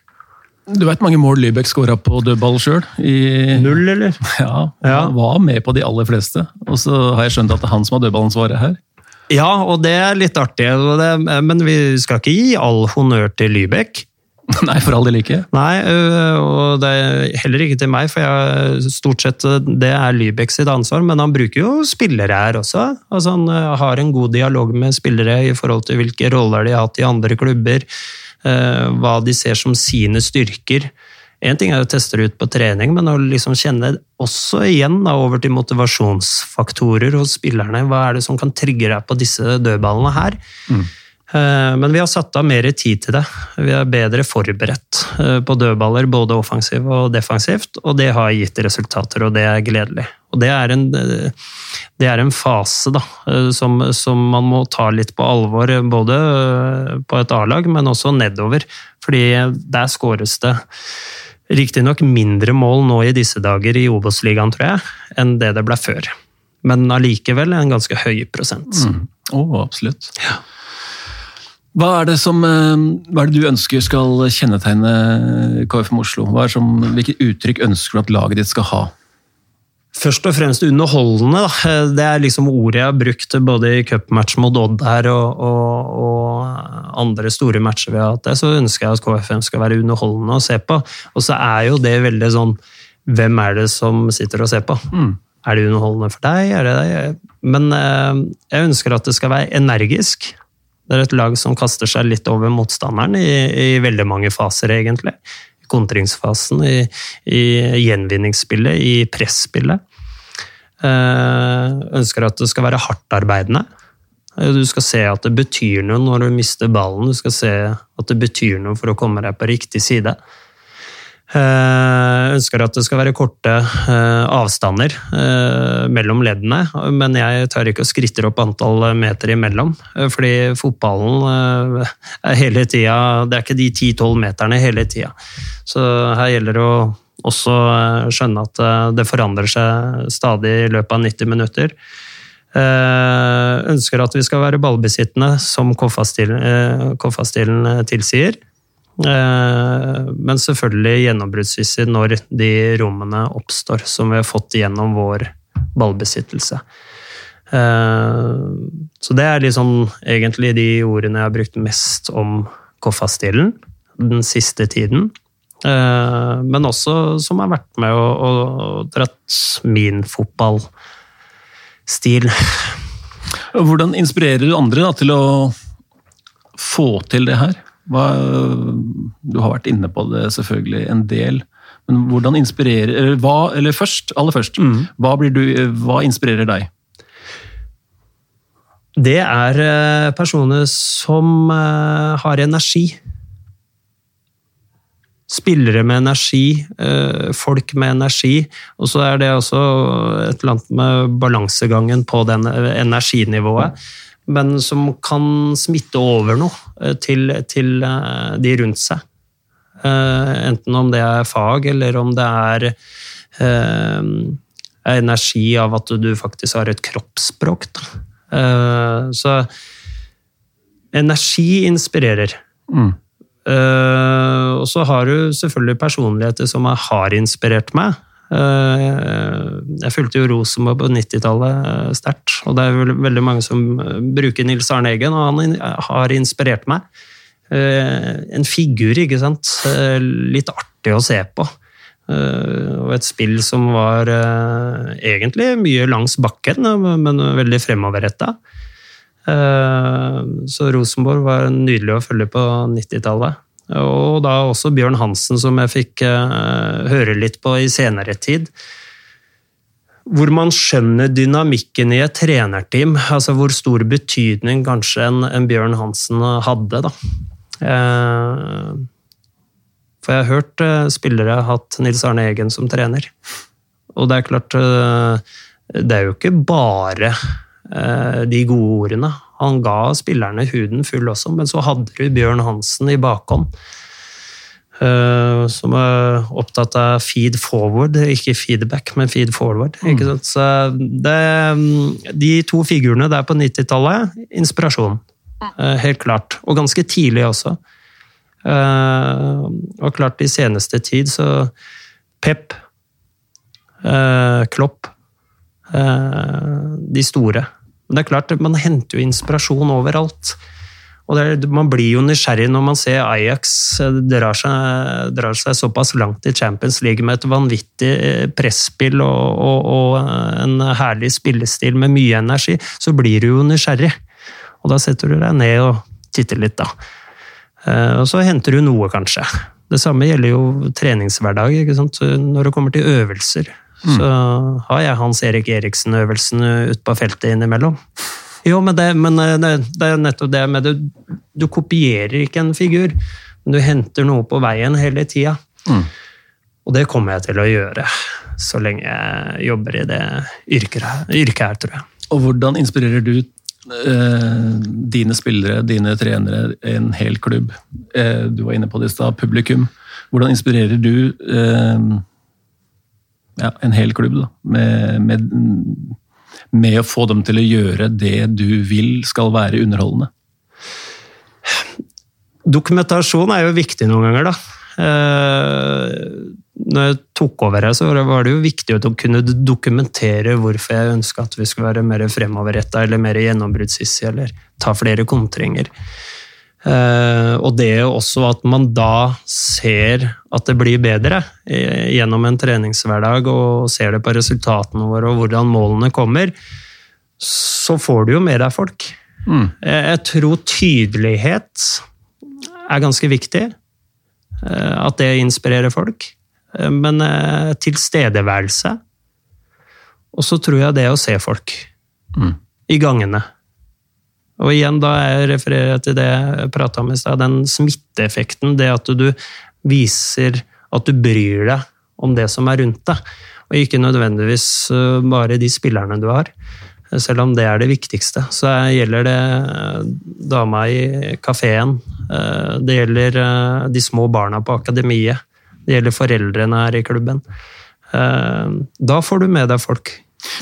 Du veit mange mål Lybekk skåra på dødball sjøl? Null, eller? Ja, han var med på de aller fleste. Og så har jeg skjønt at det er han som har dødballansvaret her. Ja, og det er litt artig. men vi skal ikke gi all honnør til Lybekk. [laughs] Nei, for all del ikke. Nei, øh, og det er heller ikke til meg, for jeg, stort sett det er Lybekk sitt ansvar. Men han bruker jo spillere her også. Altså, han øh, har en god dialog med spillere i forhold til hvilke roller de har hatt i andre klubber. Øh, hva de ser som sine styrker. Én ting er å teste det ut på trening, men å liksom kjenne også igjen da, over til motivasjonsfaktorer hos spillerne. Hva er det som kan trigge deg på disse dødballene her? Mm. Eh, men vi har satt av mer tid til det. Vi er bedre forberedt eh, på dødballer, både offensivt og defensivt, og det har gitt resultater, og det er gledelig. Og det er en, eh, det er en fase da, som, som, man må ta litt på alvor, både på et A-lag, men også nedover. Fordi der skåres det riktignok mindre mål nå i disse dager i Obos-ligaen, tror jeg, enn det det ble før. Men allikevel en ganske høy prosent. Mm. Oh, absolutt. Ja. Hva er, det som, eh, hva er det du ønsker skal kjennetegne KFM Oslo? Som, hvilke uttrykk ønsker du at laget ditt skal ha? Først og fremst underholdende. Da. Det er liksom ordet jeg har brukt både i cupmatch mot Odd her og, og, og, andre store matcher vi har hatt. Så ønsker jeg at KFM skal være underholdende å se på. Og så er jo det veldig sånn Hvem er det som sitter og ser på? Mm. Er det underholdende for deg? Er det deg? Men eh, jeg ønsker at det skal være energisk. Det er et lag som kaster seg litt over motstanderen i, i veldig mange faser, egentlig kontringsfasen, i, i gjenvinningsspillet, i presspillet. Eh, ønsker at det skal være hardtarbeidende. Eh, du skal se at det betyr noe når du mister ballen. Du skal se at det betyr noe for å komme deg på riktig side. Jeg eh, ønsker at det skal være korte eh, avstander eh, mellom leddene, men jeg tar ikke å skritter opp antall meter imellom. Fordi fotballen er hele tida Det er ikke de 10-12 meterne hele tida. Så her gjelder det å også skjønne at det forandrer seg stadig i løpet av 90 minutter. Ønsker at vi skal være ballbesittende, som Koffa-stilen tilsier. Eh, men selvfølgelig gjennombruddsvisser når de rommene oppstår, som vi har fått gjennom vår ballbesittelse. Eh, så det er liksom egentlig de ordene jeg har brukt mest om Koffa-stilen den siste tiden. Eh, men også som har vært med og, og dratt min fotballstil. Hvordan inspirerer du andre da, til å få til det her? Hva, du har vært inne på det selvfølgelig en del. Men hvordan inspirerer hva, Eller først, aller først, mm. hva, du, hva inspirerer deg? Det er eh, personer som eh, har energi. Spillere med energi, eh, folk med energi. Og så er det også et eller annet med balansegangen på den energinivået men som kan smitte over noe eh, til, til eh, de rundt seg. Eh, enten om det er fag, eller om det er energi av at du faktisk har et kroppsspråk. Så energi inspirerer. Mm. og så har du selvfølgelig personligheter som har inspirert meg. Eh, jeg fulgte jo Rosenborg på 90-tallet eh, sterkt, og det er veldig mange som eh, bruker Nils Arne Eggen, og han har inspirert meg. En figur, ikke sant. Litt artig å se på. Og et spill som var egentlig mye langs bakken, men veldig fremoverretta. Så Rosenborg var nydelig å følge på 90-tallet. Og da også Bjørn Hansen, som jeg fikk uh, høre litt på i senere tid. Hvor man skjønner dynamikken i et trenerteam. Altså hvor stor betydning kanskje en, en Bjørn Hansen hadde. da. Uh, for jeg har hørt uh, spillere hatt Nils Arne Eggen som trener. Og det er klart Det er jo ikke bare de gode ordene. Han ga spillerne huden full også, men så hadde du Bjørn Hansen i bakhånd. Uh, som er opptatt av feed forward, ikke feedback, men feed forward. Mm. Så det, de to figurene der på 90-tallet, inspirasjon. Uh, helt klart. Og ganske tidlig også. Uh, og klart i seneste tid, så Pep, Klopp De store. Men det er klart, man henter jo inspirasjon overalt. Og er, Man blir jo nysgjerrig når man ser Ajax eh, drar seg, drar seg, såpass langt i Champions League med et vanvittig eh, presspill og, og, og, eh, en herlig spillestil med mye energi, så blir du jo nysgjerrig. Og da setter du deg ned og titter litt, da. Og så henter du noe, kanskje. Det samme gjelder jo treningshverdag. Når det kommer til øvelser. Mm. Så har jeg Hans Erik Eriksen-øvelsen ute på feltet innimellom. Jo, men, det, men eh, det, det, er nettopp det med det Du kopierer ikke en figur, men du henter noe på veien hele tida. Mm. Og det kommer jeg til å gjøre så lenge jeg jobber i det yrket, yrket her, tror jeg. Og hvordan inspirerer du eh, dine spillere, dine trenere, en hel klubb? Eh, du var inne på det i stad, publikum. Hvordan inspirerer du eh, ja, en hel klubb da, med, med, med, å få dem til å gjøre det du vil skal være underholdende? Dokumentasjon er jo viktig noen ganger, da. Eh, når jeg tok over her, så var det jo viktig å kunne dokumentere hvorfor jeg ønska at vi skulle være mer fremoverretta eller mer gjennombruddshissige eller ta flere kontringer. Uh, og det er også at man da ser at det blir bedre uh, gjennom en treningshverdag, og ser det på resultatene våre og hvordan målene kommer, så får du jo med deg folk. Mm. Uh, jeg tror tydelighet er ganske viktig. At det inspirerer folk. Men tilstedeværelse. Og så tror jeg det å se folk mm. i gangene. Og igjen, da jeg refererer til det jeg prata om i stad, den smitteeffekten. Det at du viser at du bryr deg om det som er rundt deg. Og ikke nødvendigvis øh, bare de spillerne du har. Selv om det er det viktigste. Så gjelder det øh, dama i kafeen. Øh, det gjelder de små barna på akademiet. Det gjelder foreldrene her i klubben. Da får du med deg folk.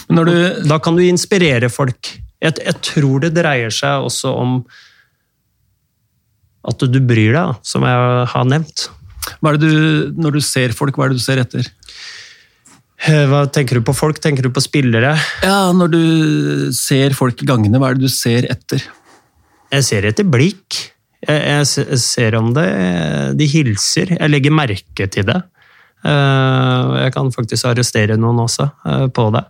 Du... Da kan du inspirere folk. Jeg, jeg, tror det dreier seg også om at du bryr deg, som jeg har nevnt. Hva er det du, når du ser folk, hva er det du ser etter? Eh, hva Tenker du på folk? Tenker du på spillere? Ja, Når du ser folk i gangene, hva er det du ser etter? Jeg ser etter blikk. Jeg, jeg ser om det De hilser. Jeg legger merke til det. Eh, jeg kan faktisk arrestere noen også eh, på det.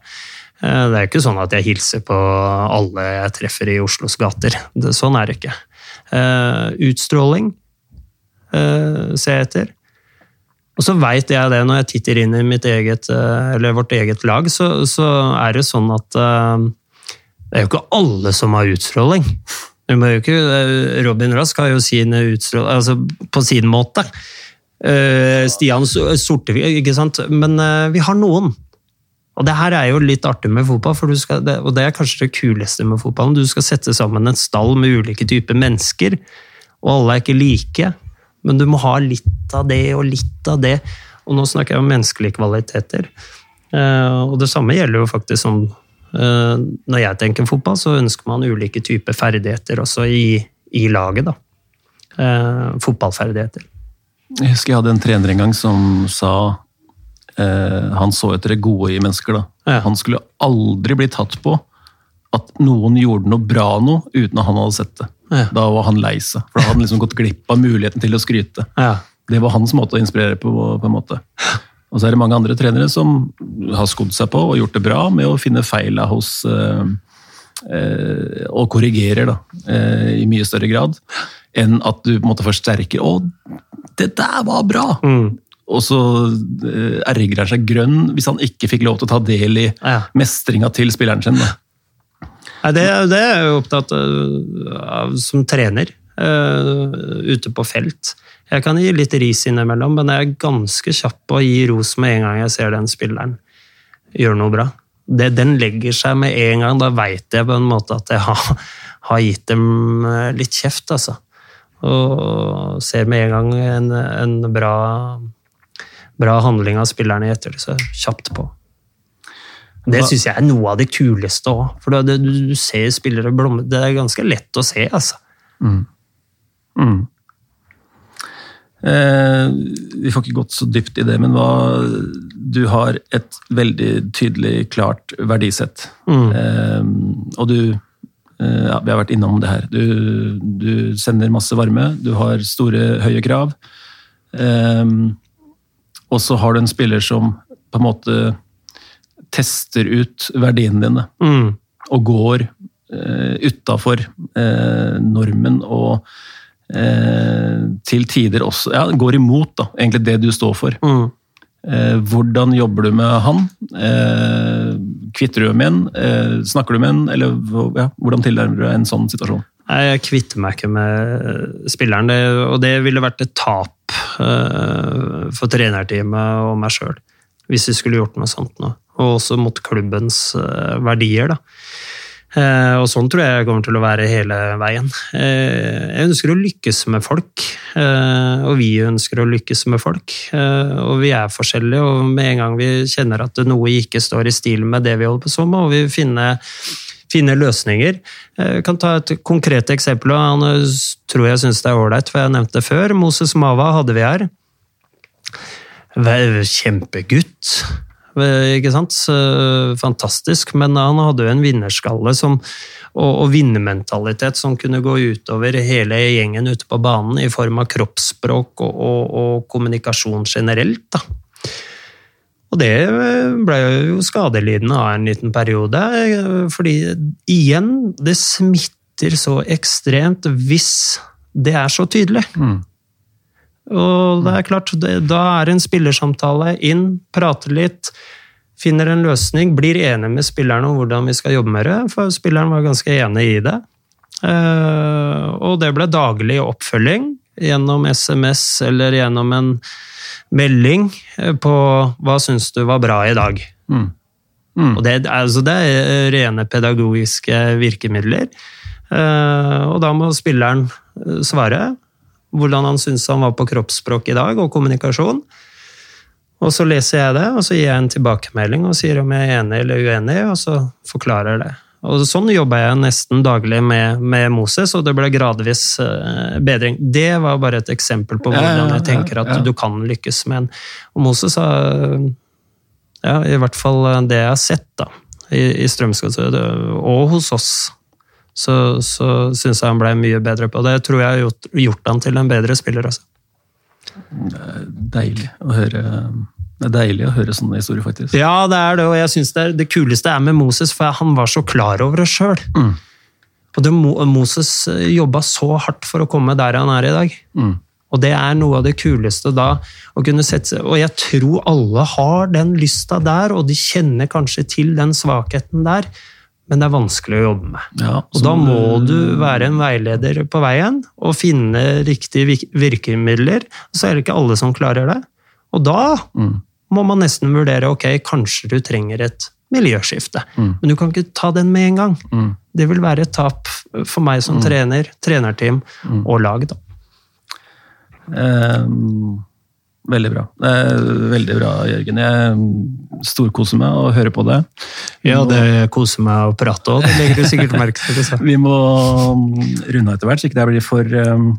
Eh, det er ikke sånn at jeg hilser på alle jeg treffer i Oslos gater. sånn er det ikke. Eh, utstråling eh, ser jeg etter. Og så veit jeg det, når jeg titter inn i mitt eget, eller vårt eget lag, så, så er det sånn at det er jo ikke alle som har utstråling. Robin Rask har jo sin utstråling altså på sin måte. Stian Sortevik, ikke sant. Men vi har noen. Og det her er jo litt artig med fotball, skal, og det er kanskje det kuleste med fotballen. Du skal sette sammen en stall med ulike typer mennesker, og alle er ikke like. Men du må ha litt av det og litt av det. Og nå snakker jeg om menneskelige kvaliteter. Eh, og det samme gjelder jo faktisk som eh, Når jeg tenker fotball, så ønsker man ulike typer ferdigheter også i, i laget, da. Eh, fotballferdigheter. Jeg husker jeg hadde en trener en gang som sa han så etter det gode i mennesker. da. Ja. Han skulle aldri bli tatt på at noen gjorde noe bra noe uten at han hadde sett det. Ja. Da var han lei seg, for da hadde han liksom gått glipp av muligheten til å skryte. Ja. Det var hans måte å inspirere på. på en måte. Og så er det mange andre trenere som har skodd seg på og gjort det bra med å finne feila hos eh, eh, Og korrigerer da, eh, i mye større grad enn at du på en måte forsterker 'Å, det der var bra!' Mm og så eh, ergrer han seg grønn hvis han ikke fikk lov til å ta del i ja. mestringa til spilleren sin. Nei, det, det, er jeg opptatt av som trener uh, ute på felt. Jeg kan gi litt ris innimellom, men jeg er ganske kjapp på å gi ros med en gang jeg ser den spilleren gjør noe bra. Det, den legger seg med en gang. Da veit jeg på en måte at jeg har, har gitt dem eh, litt kjeft, altså. Og ser med en gang en, en bra bra handling av spillerne i det kjapt på. Det syns jeg er noe av det kuleste òg. For det, du, du, ser spillere blomme Det er ganske lett å se, altså. Mm. Mm. Eh, vi får ikke gått så dypt i det, men hva Du har et veldig tydelig, klart verdisett. Mm. Eh, og du eh, ja, Vi har vært innom det her. Du, du, sender masse varme, du har store, høye krav. Eh, og så har du en spiller som på en måte tester ut verdiene dine. Mm. Og går eh, utafor eh, normen og eh, til tider også ja, går imot da, egentlig det du står for. Mm. Eh, hvordan jobber du med han? Eh, kvitter du med en? Eh, snakker du med en? Eller ja, hvordan tilnærmer du deg en sånn situasjon? Jeg kvitter meg ikke med spilleren, det, og det ville vært et tap for trenerteamet og meg sjøl hvis vi skulle gjort noe sånt nå. Og også mot klubbens uh, verdier. da. Uh, og sånn tror jeg jeg kommer til å være hele veien. jeg ønsker å lykkes med folk, og vi ønsker å lykkes med folk. og vi er forskjellige, og med en gang vi kjenner at noe ikke står i stil med det vi holder på med, må vi finne finne løsninger. Jeg kan ta et konkret eksempel, og han tror jeg syns det er ålreit, for jeg nevnte det før. Moses Mava hadde vi her. Kjempegutt. Ikke sant? Fantastisk. Men han hadde jo en vinnerskalle som, og, og vinnermentalitet som kunne gå utover hele gjengen ute på banen i form av kroppsspråk og, og, og kommunikasjon generelt. Da. Og det ble jo skadelidende av en liten periode, fordi igjen, det smitter så ekstremt hvis det er så tydelig. Mm. Og det er klart, da er en spillersamtale inn, prate litt, finner en løsning, blir enig med spilleren om hvordan vi skal jobbe med det, for spilleren var ganske enig i det. Eh, og det ble daglig oppfølging gjennom SMS eller gjennom en melding eh, på 'hva syns du var bra i dag'? Mm. Mm. Og det, altså det, er rene pedagogiske virkemidler. Eh, og da må spilleren svare hvordan han syns han var på kroppsspråk i dag, og kommunikasjon. Og så leser jeg det, og så gir jeg en tilbakemelding og sier om jeg er enig eller uenig, og så forklarer jeg det. Og Sånn jobba jeg nesten daglig med, med, Moses, og det ble gradvis uh, bedring. Det var bare et eksempel på hvordan jeg tenker at du kan lykkes med en. Og Moses har ja, i hvert fall det jeg har sett da, i, i Strømsgodset, og hos oss, så, så syns jeg han ble mye bedre på det. Jeg tror jeg har gjort, gjort han til en bedre spiller. Også. Deilig å høre det er deilig å høre sånne historier, faktisk. Ja, det er det, og jeg synes det, er, det kuleste er med Moses, for han var så klar over det sjøl. Mm. Og det, Moses eh, jobba så hardt for å komme der han er i dag. Mm. Og det er noe av det kuleste da. å kunne sette seg, Og jeg tror alle har den lysta der, og de kjenner kanskje til den svakheten der, men det er vanskelig å jobbe med. Ja, og da må du være en veileder på veien og finne riktige virkemidler. Så er det ikke alle som klarer det. Og da mm må man nesten vurdere ok, kanskje du trenger et miljøskifte. Mm. Men du kan ikke ta den med en gang. Mm. Det vil være et tap for meg som mm. trener, trenerteam mm. og lag. da. Eh, veldig bra. Eh, veldig bra, Jørgen. Jeg storkoser meg å høre på det. Ja, det koser meg å prate òg. Det legger du sikkert merke til. Så. [laughs] Vi må runde av etter hvert, så ikke det blir for um,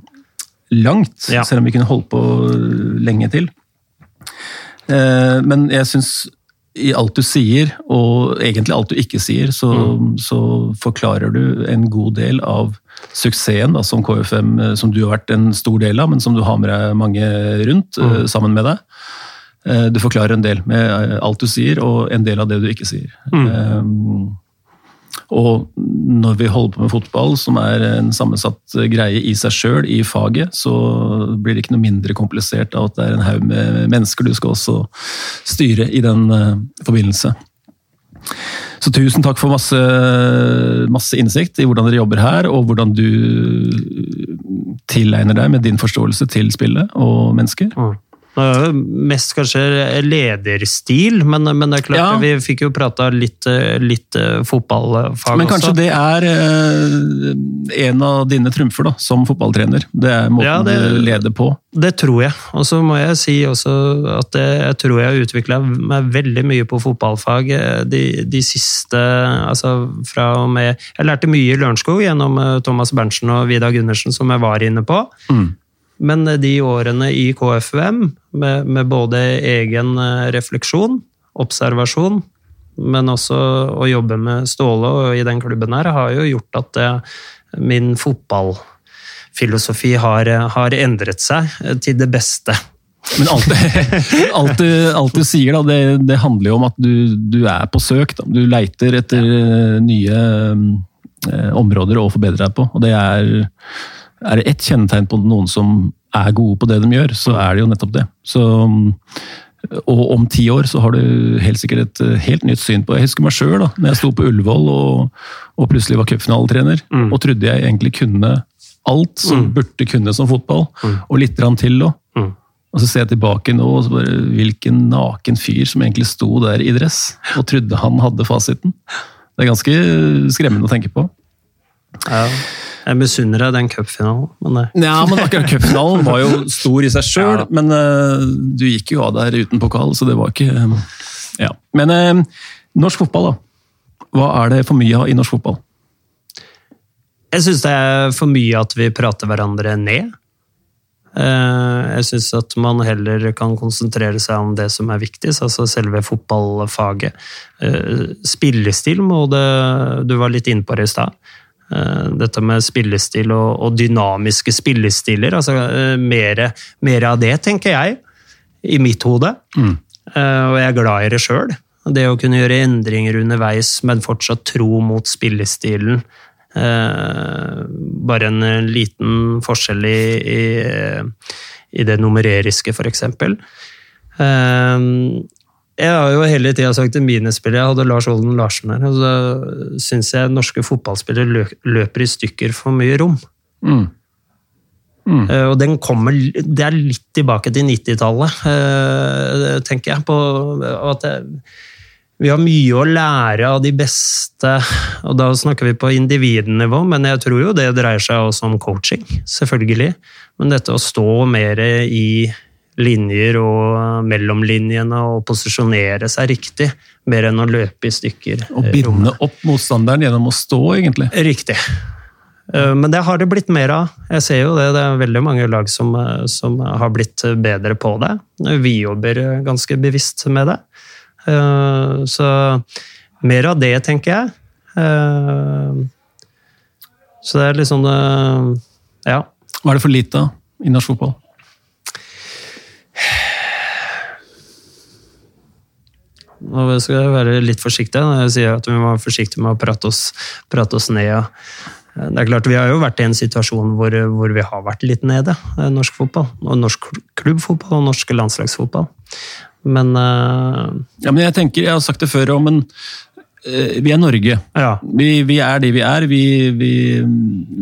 langt. Ja. Selv om vi kunne holdt på lenge til. Eh, men jeg syns i alt du sier, og egentlig alt du ikke sier, så, mm. så forklarer du en god del av suksessen da, som KFM, eh, som du har vært en stor del av, men som du har med deg mange rundt mm. uh, sammen med deg. Du forklarer en del med alt du sier, og en del av det du ikke sier. Mm. Um, og når vi holder på med fotball, som er en sammensatt greie i seg sjøl, i faget, så blir det ikke noe mindre komplisert av at det er en haug med mennesker du skal også styre i den uh, forbindelse. Så tusen takk for masse, masse, innsikt i hvordan dere jobber her, og hvordan du tilegner deg med din forståelse til spillet og mennesker. Mm. Mest kanskje lederstil, men, men det er klart ja. vi fikk jo prata litt, litt eh, fotballfag Men kanskje også. det er eh, en av dine trumfer da, som fotballtrener? Det er måten ja, det, du leder på? Det tror jeg. Og så må jeg si også at jeg tror jeg har utvikla meg veldig mye på fotballfag eh, de, de, siste Altså fra og med Jeg lærte mye i Lørenskog gjennom Thomas Berntsen og Vidar Gundersen, som jeg var inne på. Mm. Men de årene i KFUM, med, med, både egen eh, refleksjon, observasjon, men også å jobbe med Ståle og i den klubben her, har jo gjort at det, min fotballfilosofi har, har endret seg til det beste. Men alt, [laughs] alt, du, alt du, sier, da, det, det, handler jo om at du, du er på søk. Da. Du leiter etter nye eh, områder å forbedre deg på. Og det er er det ett kjennetegn på noen som er gode på det de gjør, så er det jo nettopp det. Så, og om ti år så har du helt sikkert et eh, helt nytt syn på Jeg husker meg sjøl, da når jeg sto på Ullevål og, og plutselig var cupfinaletrener, mm. og trodde jeg egentlig kunne alt som mm. burde kunne som fotball, mm. og litt til òg. Mm. Og så ser jeg tilbake nå, og så bare, hvilken naken fyr som egentlig sto der i dress og trodde han hadde fasiten. Det er ganske skremmende å tenke på. Ja. Jeg misunner deg den cupfinalen. Men, ja, men akkurat cupfinalen var jo stor i seg sjøl, [laughs] ja. men uh, du gikk jo av der uten pokal, så det var ikke um, Ja. Men uh, norsk fotball, da. Hva er det for mye av i norsk fotball? Jeg syns det er for mye at vi prater hverandre ned. Jeg syns at man heller kan konsentrere seg om det som er viktigst, altså selve fotballfaget. Spillestil må det Du var litt inne på det i stad. Dette med spillestil og, og dynamiske spillestiler. altså mer, mer, av det, tenker jeg, i mitt hode. Mm. Og jeg er glad i det sjøl. Det å kunne gjøre endringer underveis, men fortsatt tro mot spillestilen. Eh, bare en eh, liten forskjell i, i, i det numereriske, f.eks. Eh, jeg har jo hele tida sagt til mine spillere, jeg hadde Lars Olden Larsen her, og så syns jeg norske fotballspillere løper i stykker for mye rom. Mm. Mm. Og den kommer Det er litt tilbake til 90-tallet, tenker jeg. på at vi har mye å lære av de beste, og da snakker vi på individnivå, men jeg tror jo det dreier seg også om coaching, selvfølgelig. Men dette å stå mer i linjer og mellomlinjene og posisjonere seg riktig, mer enn å løpe i stykker. Og binde opp motstanderen gjennom å stå, egentlig. Riktig. Eh, men det har det blitt mer av. Jeg ser jo det. Det er veldig mange lag som, eh, som har blitt bedre på det. Vi jobber ganske bevisst med det. Eh, så mer av det, tenker jeg. Eh, så det er eh, Ja. Hva er det for lite i norsk fotball? Nå skal jeg være litt forsiktig når jeg sier at vi må være forsiktige med å prate oss, prate oss ned. Det er klart, Vi har jo vært i en situasjon hvor, hvor vi har vært litt nede, norsk fotball. Og norsk klubbfotball og norsk landslagsfotball. Men uh... Ja, men jeg tenker, jeg har sagt det før òg, men uh, vi er Norge. Ja. Vi, vi, er de vi er. Vi, vi,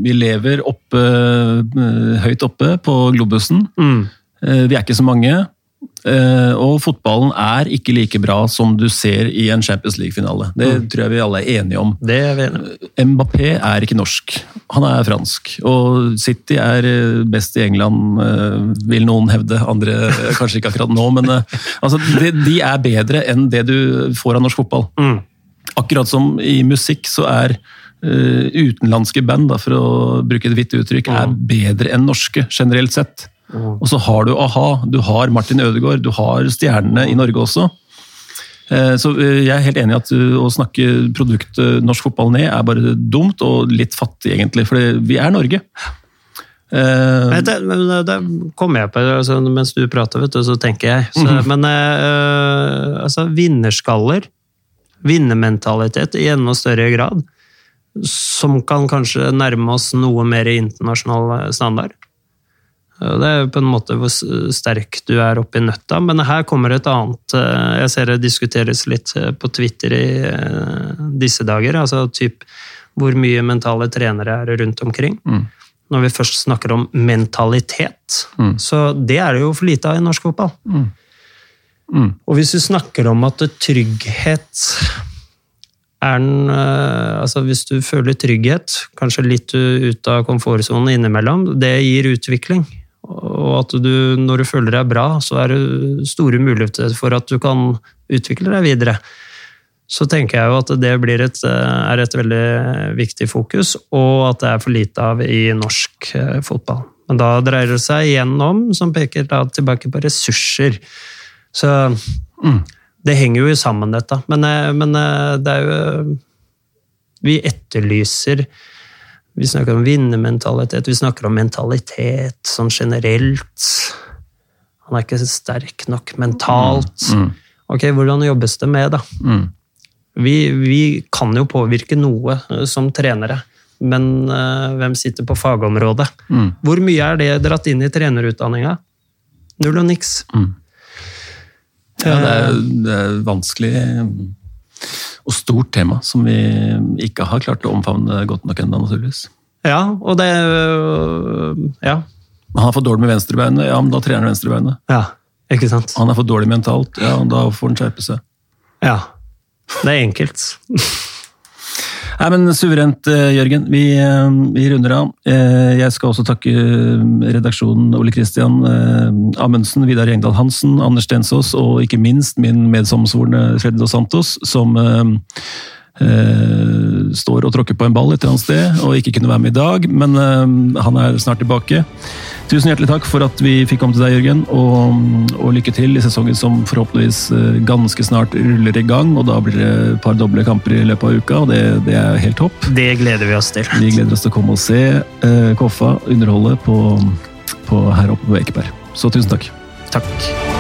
vi lever oppe, uh, høyt oppe på globusen. Mm. vi er ikke så mange. Uh, og fotballen er ikke like bra som du ser i en Champions League-finale. Det mm. tror jeg vi alle er enige om. Det er vi enige. Uh, Mbappé er ikke norsk, han er fransk. Og City er eh, best i England, vil noen hevde. Andre kanskje ikke akkurat nå, men altså, de, de, er bedre enn det du får av norsk fotball. Mm. Akkurat som i musikk så er utenlandske band, da, for å bruke et hvitt uttrykk, er mm. bedre enn norske, generelt sett. Og så har du a-ha, du har Martin Ødegaard, du har stjernene i Norge også. Eh, så eh, jeg er helt enig i at eh, å snakke produktet norsk fotball ned er bare dumt og litt fattig, egentlig. For vi er Norge. Uh, det, det kom jeg på altså, mens du du, så tenker jeg. Så, mm. Men uh, altså, vinnerskaller, vinnermentalitet i enda større grad, som kan kanskje nærme oss noe mer internasjonal standard. Det er på en måte hvor sterk du er oppi nøtta, men her kommer et annet eh, Jeg ser det diskuteres litt eh, på Twitter i eh, disse dager. altså typ Hvor mye mentale trenere er rundt omkring? Mm. Når vi først snakker om mentalitet, mm. så det er det jo for lite av i norsk fotball. Mm. mm. Og hvis du snakker om at trygghet er den altså Hvis du føler trygghet, kanskje litt ut av komfortsonen innimellom, det gir utvikling. Og at du, når du føler deg bra, så er det store muligheter for at du kan utvikle deg videre. Så tenker jeg jo at det et, er et veldig viktig fokus, og at det er for lite av i norsk eh, fotball. Men da dreier det seg igjen om, som peker tilbake på ressurser. Så mm, det henger jo sammen, dette. Men, eh, men eh, det er jo Vi etterlyser vi snakker om vinnermentalitet, vi snakker om mentalitet sånn generelt. Han er ikke sterk nok mentalt. Mm. Mm. Ok, hvordan jobbes det med, da? Mm. Vi, vi, kan jo påvirke noe eh, som trenere, men uh, hvem sitter på fagområdet? Mm. Hvor mye er det dratt inn i trenerutdanninga? Null og niks. Mm. Ja, det er, det er vanskelig og stort tema som vi ikke har klart å omfavne godt nok ennå, naturligvis. Ja, og det Ja. Han er for dårlig med venstrebeinet, ja, men da trener han venstrebeinet. Ja, ikke sant? Han er for dårlig mentalt, ja, da får han skjerpe seg. Ja. Det er enkelt. [laughs] Nei, men Suverent, eh, Jørgen. Vi, eh, vi, runder av. Eh, jeg skal også takke redaksjonen Ole Kristian Amundsen, Vidar Gjengdal Hansen, Anders Stensås og ikke minst min medsammensvorne Freddy Santos, som står og tråkker på en ball et eller annet sted og ikke kunne være med i dag, men han er snart tilbake. Tusen hjertelig takk for at vi fikk komme til deg, Jørgen, og, og, lykke til i sesongen som forhåpentligvis ganske snart ruller i gang. og Da blir det et par doble kamper i løpet av uka, og det, det er helt topp. Det gleder vi oss til. Vi gleder oss til å komme og se uh, Koffa underholde på, på her oppe på Ekeberg. Så tusen takk. Takk.